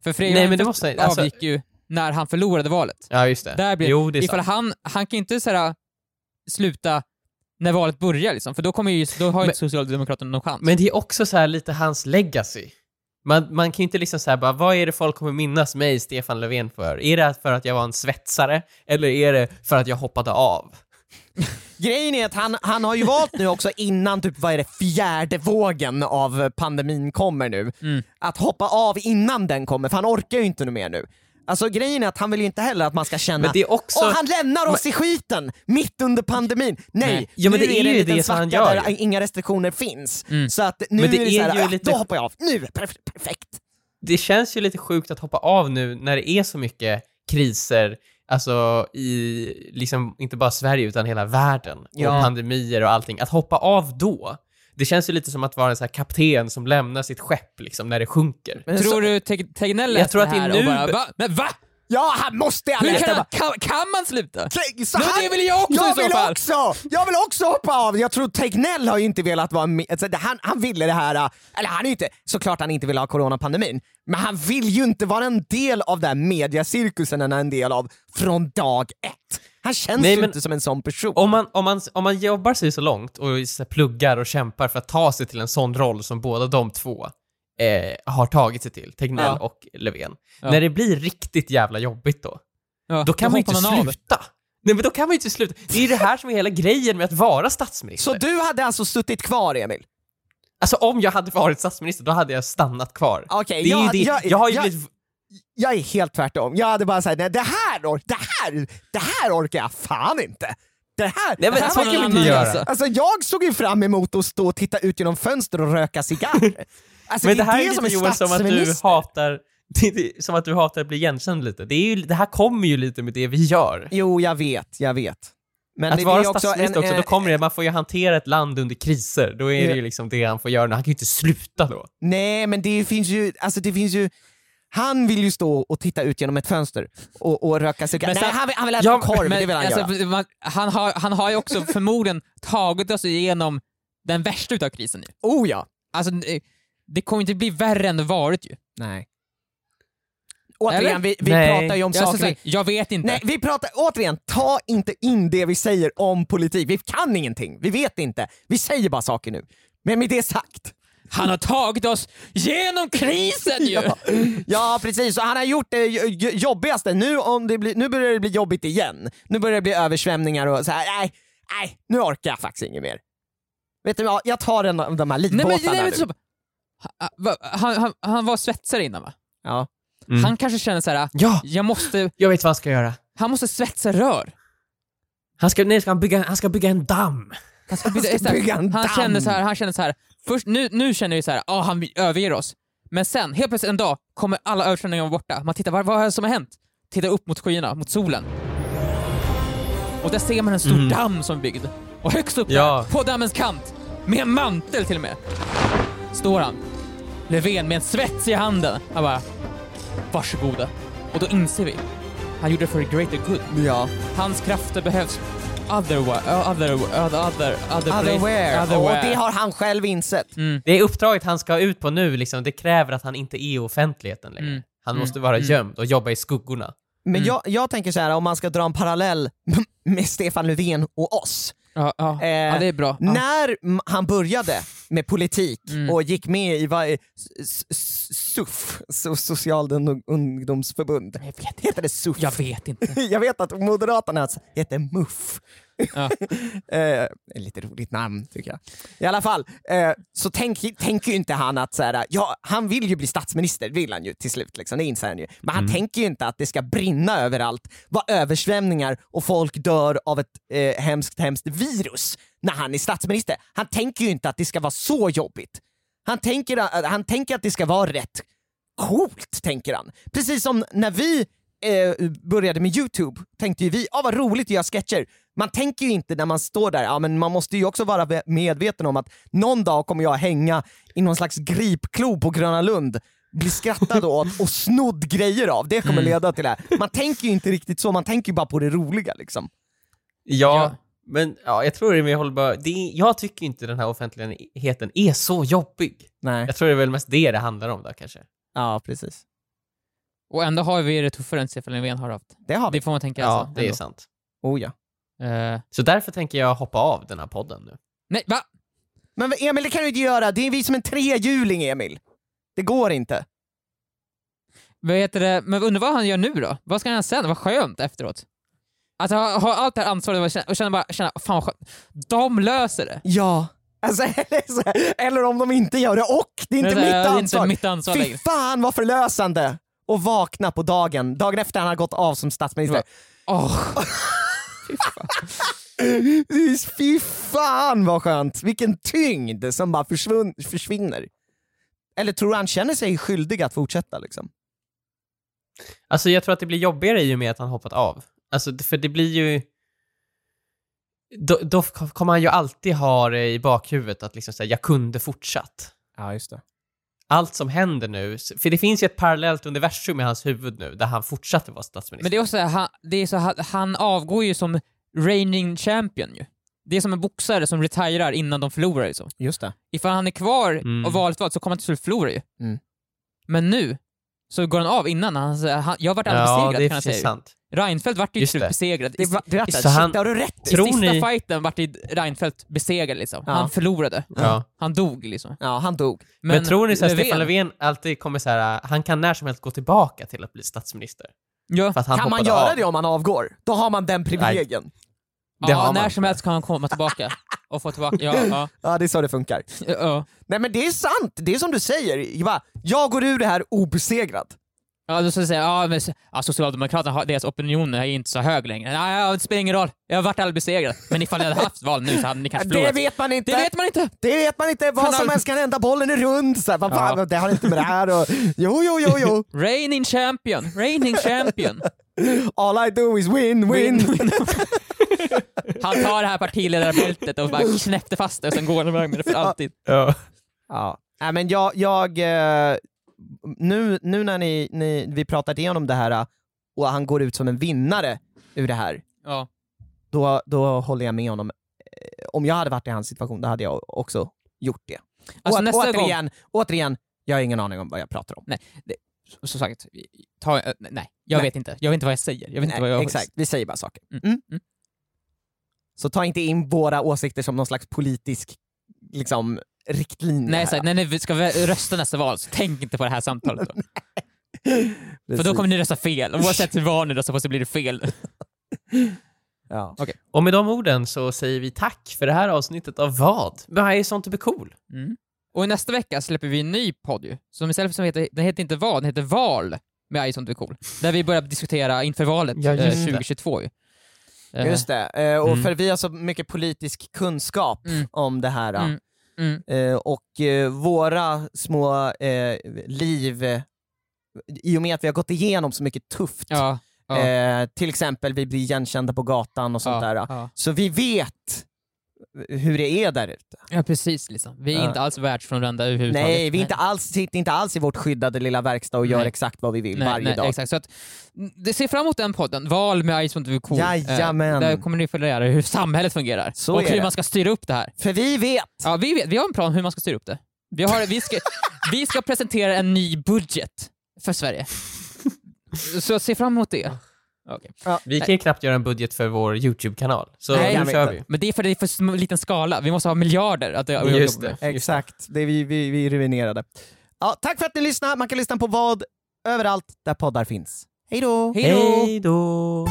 Speaker 3: För Fredrik
Speaker 4: måste alltså-
Speaker 3: avgick ju när han förlorade valet.
Speaker 4: Ja, just det.
Speaker 3: Där blir,
Speaker 4: jo, det är
Speaker 3: ifall
Speaker 4: sant.
Speaker 3: han, han kan inte såhär, sluta när valet börjar liksom, för då, kommer ju, då har ju inte Socialdemokraterna någon chans.
Speaker 4: Men det är också så lite hans legacy. Man, man kan ju inte liksom säga bara, vad är det folk kommer minnas mig, Stefan Löfven, för? Är det för att jag var en svetsare? Eller är det för att jag hoppade av?
Speaker 2: Grejen är att han, han har ju valt nu också innan typ, vad är det, fjärde vågen av pandemin kommer nu,
Speaker 3: Mm.
Speaker 2: att hoppa av innan den kommer, för han orkar ju inte mer nu. Alltså grejen är att han vill ju inte heller att man ska känna
Speaker 4: Men också...
Speaker 2: Åh, han lämnar oss i skiten mitt under pandemin! Nej,
Speaker 3: Nej.
Speaker 4: Ja, men
Speaker 2: nu
Speaker 4: det är
Speaker 2: det en liten
Speaker 4: det
Speaker 2: svacka
Speaker 4: gör
Speaker 2: där inga restriktioner finns.
Speaker 3: Mm.
Speaker 2: Så att nu
Speaker 4: Men det
Speaker 2: är det så
Speaker 4: är
Speaker 2: här,
Speaker 4: ju lite-
Speaker 2: då hoppar jag av. Nu, perf- perfekt!
Speaker 4: det känns ju lite sjukt att hoppa av nu när det är så mycket kriser, alltså i, liksom, inte bara Sverige utan hela världen,
Speaker 2: Ja.
Speaker 4: och pandemier och allting. Att hoppa av då, det känns ju lite som att vara en sån här kapten som lämnar sitt skepp liksom när det sjunker.
Speaker 2: Men
Speaker 3: Tror
Speaker 2: så,
Speaker 3: du Teg- Tegnell
Speaker 4: Jag
Speaker 3: läste
Speaker 4: tror att
Speaker 3: det
Speaker 4: det är
Speaker 3: här
Speaker 4: nu-
Speaker 3: och bara va? Men va?
Speaker 2: Ja, han måste
Speaker 3: Hur
Speaker 2: läst
Speaker 3: kan, han- kan, kan man sluta?
Speaker 2: Så han-
Speaker 3: det vill jag också
Speaker 2: jag
Speaker 3: i så
Speaker 2: vill
Speaker 3: fall.
Speaker 2: också! Jag vill också hoppa av! Jag tror Tegnell har ju inte velat vara med, alltså, han, han ville det här, äh, eller han är ju inte, såklart han inte vill ha coronapandemin, men han vill ju inte vara en del av den mediacirkusen han är en del av från dag ett. Han känns
Speaker 4: Nej,
Speaker 2: ju inte som en sån person.
Speaker 4: Om man, om, man, om man jobbar sig så långt och pluggar och kämpar för att ta sig till en sån roll som båda de två eh, har tagit sig till, Tegnell
Speaker 3: Ja.
Speaker 4: och Löfven.
Speaker 3: Ja.
Speaker 4: När det blir riktigt jävla jobbigt då,
Speaker 3: Ja,
Speaker 4: då kan man ju inte
Speaker 3: av.
Speaker 4: sluta. Nej men då kan man ju inte sluta. Det är ju det här som är hela grejen med att vara statsminister.
Speaker 2: Så du hade alltså suttit kvar Emil?
Speaker 4: Alltså om jag hade varit statsminister, då hade jag stannat kvar. Det är ju
Speaker 2: jag-
Speaker 4: det.
Speaker 2: jag-
Speaker 4: Jag, har ju
Speaker 2: jag-
Speaker 4: blivit...
Speaker 2: Jag är helt tvärtom. Jag hade bara sagt nej det här, det här, det här orkar jag fan inte. Det här,
Speaker 4: Nej
Speaker 2: det
Speaker 4: men
Speaker 2: här
Speaker 4: kan
Speaker 2: ju
Speaker 4: vi
Speaker 3: annan
Speaker 4: inte göra.
Speaker 2: Alltså jag såg ju fram emot att stå och titta ut genom fönster och röka cigarr. Alltså,
Speaker 4: Men det
Speaker 2: är
Speaker 4: här är
Speaker 2: som
Speaker 4: Joel som att du
Speaker 2: statsminister.
Speaker 4: hatar... Det är som att du hatar att bli igenkänd lite. Det, är ju, det här kommer ju lite med det vi gör.
Speaker 2: Jo, jag vet, jag vet. Men
Speaker 4: Att
Speaker 2: det,
Speaker 4: vara
Speaker 2: det är också
Speaker 4: statsminister
Speaker 2: en,
Speaker 4: också,
Speaker 2: eh,
Speaker 4: då kommer det, man får ju hantera ett land under kriser, då är det ju liksom det han får göra, han kan ju inte sluta då.
Speaker 2: Nej, men det finns ju, alltså det finns ju han vill ju stå och titta ut genom ett fönster och, och röka cigarr.
Speaker 3: Men
Speaker 2: Nej, han vill, han vill äta
Speaker 4: Ja,
Speaker 2: korv,
Speaker 3: Men,
Speaker 2: det vill han
Speaker 3: alltså,
Speaker 2: göra.
Speaker 3: man, han, har, han har ju också förmodligen tagit oss igenom den värsta utav krisen nu.
Speaker 2: Oh ja.
Speaker 3: Alltså, det- kommer inte bli värre än det varit ju.
Speaker 2: Nej. Återigen, vi, vi
Speaker 4: Nej.
Speaker 2: pratar ju om
Speaker 3: Jag,
Speaker 2: saker...
Speaker 3: sagt, jag vet inte.
Speaker 2: Nej, vi pratar, återigen, ta inte in det vi säger om politik. Vi kan ingenting, vi vet inte. Vi säger bara saker nu. Men med det sagt,
Speaker 3: Han har tagit oss genom krisen ju!
Speaker 2: ja, ja precis, och han har gjort det jo- jo- jobbigaste. Nu, om det blir, nu börjar det bli jobbigt igen. Nu börjar det bli översvämningar och så här. nej, nej, nu orkar jag faktiskt inget mer. Vet du vad, jag tar en av de här
Speaker 3: Nej, men,
Speaker 2: livbåtarna
Speaker 3: nej, men,
Speaker 2: nu.
Speaker 3: Så, han, han, han, var svetsare innan va?
Speaker 2: Ja.
Speaker 4: Mm.
Speaker 3: Han kanske känner så här.
Speaker 4: Ja,
Speaker 3: jag måste,
Speaker 4: jag vet vad han ska göra.
Speaker 3: han måste svetsa rör.
Speaker 4: Han ska, nej, ska han, bygga, han ska bygga en damm.
Speaker 3: Han, ska
Speaker 2: Han ska bygga en
Speaker 3: han
Speaker 2: damm.
Speaker 3: känner så här, han känner så här. Först, nu, nu känner vi så här, ah, han överger oss. Men sen, helt plötsligt en dag, kommer alla översvämningar vara borta. Man tittar, vad, vad är det som har hänt? Tittar upp mot skyarna, mot solen. Och där ser man en stor
Speaker 4: Mm.
Speaker 3: damm som är byggd. Och högst upp
Speaker 4: Ja.
Speaker 3: där, på dammens kant, med en mantel till och med, står han. Löfven med en svets i handen. Han bara, varsågoda. Och då inser vi, han gjorde det för the greater good.
Speaker 2: Ja.
Speaker 3: Hans krafter behövs otherwise, other, other, other, other
Speaker 2: Otherwhere.
Speaker 3: otherwhere.
Speaker 2: Och det har han själv insett.
Speaker 3: Mm.
Speaker 4: Det är uppdraget han ska ut på nu, liksom, det kräver att han inte är i offentligheten längre.
Speaker 3: Mm.
Speaker 4: Han
Speaker 3: Mm.
Speaker 4: måste vara
Speaker 3: Mm.
Speaker 4: gömd och jobba i skuggorna.
Speaker 2: Men
Speaker 3: Mm.
Speaker 2: jag, jag tänker så här om man ska dra en parallell med Stefan Löfven och oss.
Speaker 3: Ja, ja.
Speaker 2: Eh,
Speaker 3: ja, det är bra. Ja.
Speaker 2: När han började med politik
Speaker 3: Mm.
Speaker 2: och gick med i vad, SUF, so Social ungdomsförbund.
Speaker 3: Jag vet
Speaker 2: Heter det SUF?
Speaker 3: Jag vet inte.
Speaker 2: Jag vet att Moderaterna heter MUF.
Speaker 3: Ja.
Speaker 2: eh, lite roligt namn tycker jag. I alla fall, eh, så tänker tänker ju inte han att så här, ja, han vill ju bli statsminister, vill han ju till slut, liksom, det inser han ju. Men han tänker ju inte att det ska brinna överallt, vara översvämningar och folk dör av ett eh, hemskt, hemskt virus när han är statsminister. Han tänker ju inte att det ska vara så jobbigt. Han tänker, han tänker att det ska vara rätt coolt, tänker han. Precis som när vi eh, började med YouTube tänkte ju vi, ah, vad roligt att göra sketcher. Man tänker ju inte när man står där, ja, men man måste ju också vara ve- medveten om att någon dag kommer jag hänga i någon slags gripklo på Gröna Lund bli skrattad åt och snodd grejer av. Det kommer
Speaker 3: Mm.
Speaker 2: leda till det här. Man tänker ju inte riktigt så, man tänker ju bara på det roliga liksom.
Speaker 4: Ja,
Speaker 3: Ja.
Speaker 4: men ja, jag tror det är mer hållbar. Det är, jag tycker inte den här offentligheten är så jobbig.
Speaker 2: Nej.
Speaker 4: Jag tror det är väl mest det det handlar om där kanske.
Speaker 2: Ja, precis.
Speaker 3: Och ändå har vi det tuffare än Stefan Löfven har haft.
Speaker 2: Det har vi.
Speaker 3: Det får man tänka
Speaker 4: Ja,
Speaker 3: alltså.
Speaker 4: det är sant.
Speaker 2: Oh ja.
Speaker 3: Eh,
Speaker 4: Så därför tänker jag hoppa av den här podden nu.
Speaker 3: nej, va?
Speaker 2: Men Emil, det kan du inte göra. Det är vi som en trehjuling, Emil. Det går inte.
Speaker 3: Vad heter det? Men undrar vad han gör nu då? Vad ska han göra sen? Vad skönt efteråt. Alltså ha, ha allt det här ansvaret och känna, och känna bara, känna, fan vad skönt. De löser det.
Speaker 2: Ja. Alltså, eller, så här, eller om de inte gör det och det är inte
Speaker 3: Det är-
Speaker 2: mitt
Speaker 3: det är
Speaker 2: ansvar.
Speaker 3: inte mitt ansvar
Speaker 2: Fy
Speaker 3: längre.
Speaker 2: fan vad förlösande att vakna på dagen, dagen efter han har gått av som statsminister.
Speaker 3: Åh. Fy fan.
Speaker 2: Fy fan vad skönt! Vilken tyngd som bara försvunn, försvinner. Eller tror du han känner sig skyldig att fortsätta liksom?
Speaker 4: Alltså jag tror att det blir jobbigare i och med att han hoppat av. Alltså, för det blir ju... Då, då kommer han ju alltid ha det i bakhuvudet att liksom säga jag kunde fortsatt.
Speaker 2: Ja, just det.
Speaker 4: Allt som händer nu, för det finns ju ett parallellt universum i hans huvud nu där han fortsatte vara statsminister.
Speaker 3: Men det är också så här, han, det är så, han, han avgår ju som reigning champion ju. Det är som en boxare som retirerar innan de förlorar liksom.
Speaker 2: Just det.
Speaker 3: Ifall han är kvar
Speaker 4: Mm.
Speaker 3: och valet valt så kommer han till slut förlora ju.
Speaker 2: Mm.
Speaker 3: Men nu så går han av innan. Han, han, jag har varit aldrig
Speaker 4: ja,
Speaker 3: besegrad
Speaker 4: det är
Speaker 3: kan
Speaker 4: precis
Speaker 3: säga.
Speaker 4: sant.
Speaker 3: Reinfeldt vart ju till
Speaker 4: Just
Speaker 3: slut
Speaker 4: det.
Speaker 3: besegrad.
Speaker 2: Det var, det,
Speaker 4: Så han-
Speaker 2: har du rätt i.
Speaker 3: i
Speaker 4: Tror
Speaker 3: sista
Speaker 4: ni-
Speaker 3: fighten vart ju Reinfeldt besegrad liksom.
Speaker 2: Ja.
Speaker 3: Han förlorade.
Speaker 4: Ja.
Speaker 3: Han dog liksom.
Speaker 2: Ja, han dog.
Speaker 4: Men, tror ni så att Stefan Löfven alltid kommer så här, han kan när som helst gå tillbaka till att bli statsminister?
Speaker 3: Ja,
Speaker 4: För att han
Speaker 2: kan man
Speaker 4: hoppade
Speaker 2: göra
Speaker 4: av.
Speaker 2: det om man avgår? Då har man den privilegien.
Speaker 4: Det
Speaker 3: ja
Speaker 4: har
Speaker 3: när
Speaker 4: man.
Speaker 3: som helst kan han komma tillbaka och få tillbaka. Ja, ja,
Speaker 2: Ja, det är så det funkar.
Speaker 3: ja.
Speaker 2: Nej men det är sant, det är som du säger. Jag, bara, jag går ur det här obesegrad.
Speaker 3: Ja, då ska jag säga, ja, men, ja, Socialdemokraterna, har- deras opinion är inte så hög längre. Nej, ja, det spelar ingen roll. Jag har varit aldrig besegrad. Men ifall ni hade haft val nu så hade ni kanske
Speaker 2: Det
Speaker 3: förlorat.
Speaker 2: vet man inte.
Speaker 3: Det vet man inte!
Speaker 2: Det vet man inte, vad som helst kan hända, bollen är rund. Så här, vad fan,
Speaker 3: Ja.
Speaker 2: Det har inte med det här och, Jo, jo, jo, jo.
Speaker 3: Reigning champion, reigning champion.
Speaker 2: All I do is win, win.
Speaker 3: Han tar det här partiledarbältet och bara knäppte fast det och sen går han iväg med det för alltid.
Speaker 4: Ja.
Speaker 2: Ja. Nej, men jag, jag eh, nu, nu när ni, ni, vi pratat igenom det här eh, och han går ut som en vinnare ur det här,
Speaker 3: Ja.
Speaker 2: då, då håller jag med honom. Eh, Om jag hade varit i hans situation, då hade jag också gjort det.
Speaker 3: Alltså
Speaker 2: och,
Speaker 3: nästa gång,
Speaker 2: återigen, återigen, jag har ingen aning om vad jag pratar om.
Speaker 3: som sagt, ta, eh, nej, jag
Speaker 2: Nej.
Speaker 3: vet inte. Jag vet inte vad jag säger. Jag vet inte
Speaker 2: Nej,
Speaker 3: vad jag...
Speaker 2: Exakt, vi säger bara saker.
Speaker 3: Mm.
Speaker 2: Mm.
Speaker 3: Mm.
Speaker 2: Så ta inte in våra åsikter som någon slags politisk liksom, riktlinje.
Speaker 3: Nej, så, här, när ni ska rösta nästa val, så tänk inte på det här samtalet. Då. För då kommer ni rösta fel. Oavsett hur val ni röstar på så blir det fel.
Speaker 2: ja.
Speaker 4: Och med de orden så säger vi tack för det här avsnittet av vad? Vad är sånt be cool?
Speaker 3: Mm. Och i nästa vecka släpper vi en ny podd ju, som istället för som heter, den heter inte vad, den heter val med Ison är cool. Där vi börjar diskutera inför valet
Speaker 4: Ja, just
Speaker 3: eh,
Speaker 4: det.
Speaker 3: 2022 ju.
Speaker 2: Just det, eh, och
Speaker 4: Mm.
Speaker 2: för vi har så mycket politisk kunskap
Speaker 3: Mm.
Speaker 2: om det här.
Speaker 3: Mm. Mm.
Speaker 2: Eh, och eh, våra små eh, liv, i och med att vi har gått igenom så mycket tufft,
Speaker 3: Ja. Ja.
Speaker 2: eh, till exempel vi blir igenkända på gatan och sånt
Speaker 3: ja,
Speaker 2: där. Så vi vet hur det är där ute.
Speaker 3: ja, precis liksom. Vi är
Speaker 2: Ja.
Speaker 3: inte alls världsfrånvända överhuvudtaget.
Speaker 2: Nej, vi är inte alls, sitter inte alls i vårt skyddade lilla verkstad och gör
Speaker 3: Nej.
Speaker 2: exakt vad vi vill
Speaker 3: nej,
Speaker 2: varje
Speaker 3: nej,
Speaker 2: dag.
Speaker 3: Exakt. Så att, det ser fram emot den podden, Val med Ice Cool.
Speaker 2: Jajamän.
Speaker 3: där kommer ni få lära er hur samhället fungerar
Speaker 2: Så
Speaker 3: och hur
Speaker 2: det.
Speaker 3: man ska styra upp det här.
Speaker 2: För vi vet!
Speaker 3: Ja, vi, vet, vi har en plan hur man ska styra upp det. Vi, har, vi, ska, vi ska presentera en ny budget för Sverige. Så se fram emot det. Okej.
Speaker 4: Vi kan ju knappt göra en budget för vår YouTube-kanal, så
Speaker 3: Nej,
Speaker 4: nu kör vi.
Speaker 3: Men det är för det är för liten skala, vi måste ha miljarder att jobba
Speaker 4: Just det.
Speaker 2: Exakt, det är vi, vi, vi är ruinerade. Ja, tack för att ni lyssnade, man kan lyssna på vad överallt där poddar finns.
Speaker 3: Hej då!
Speaker 4: Hej då!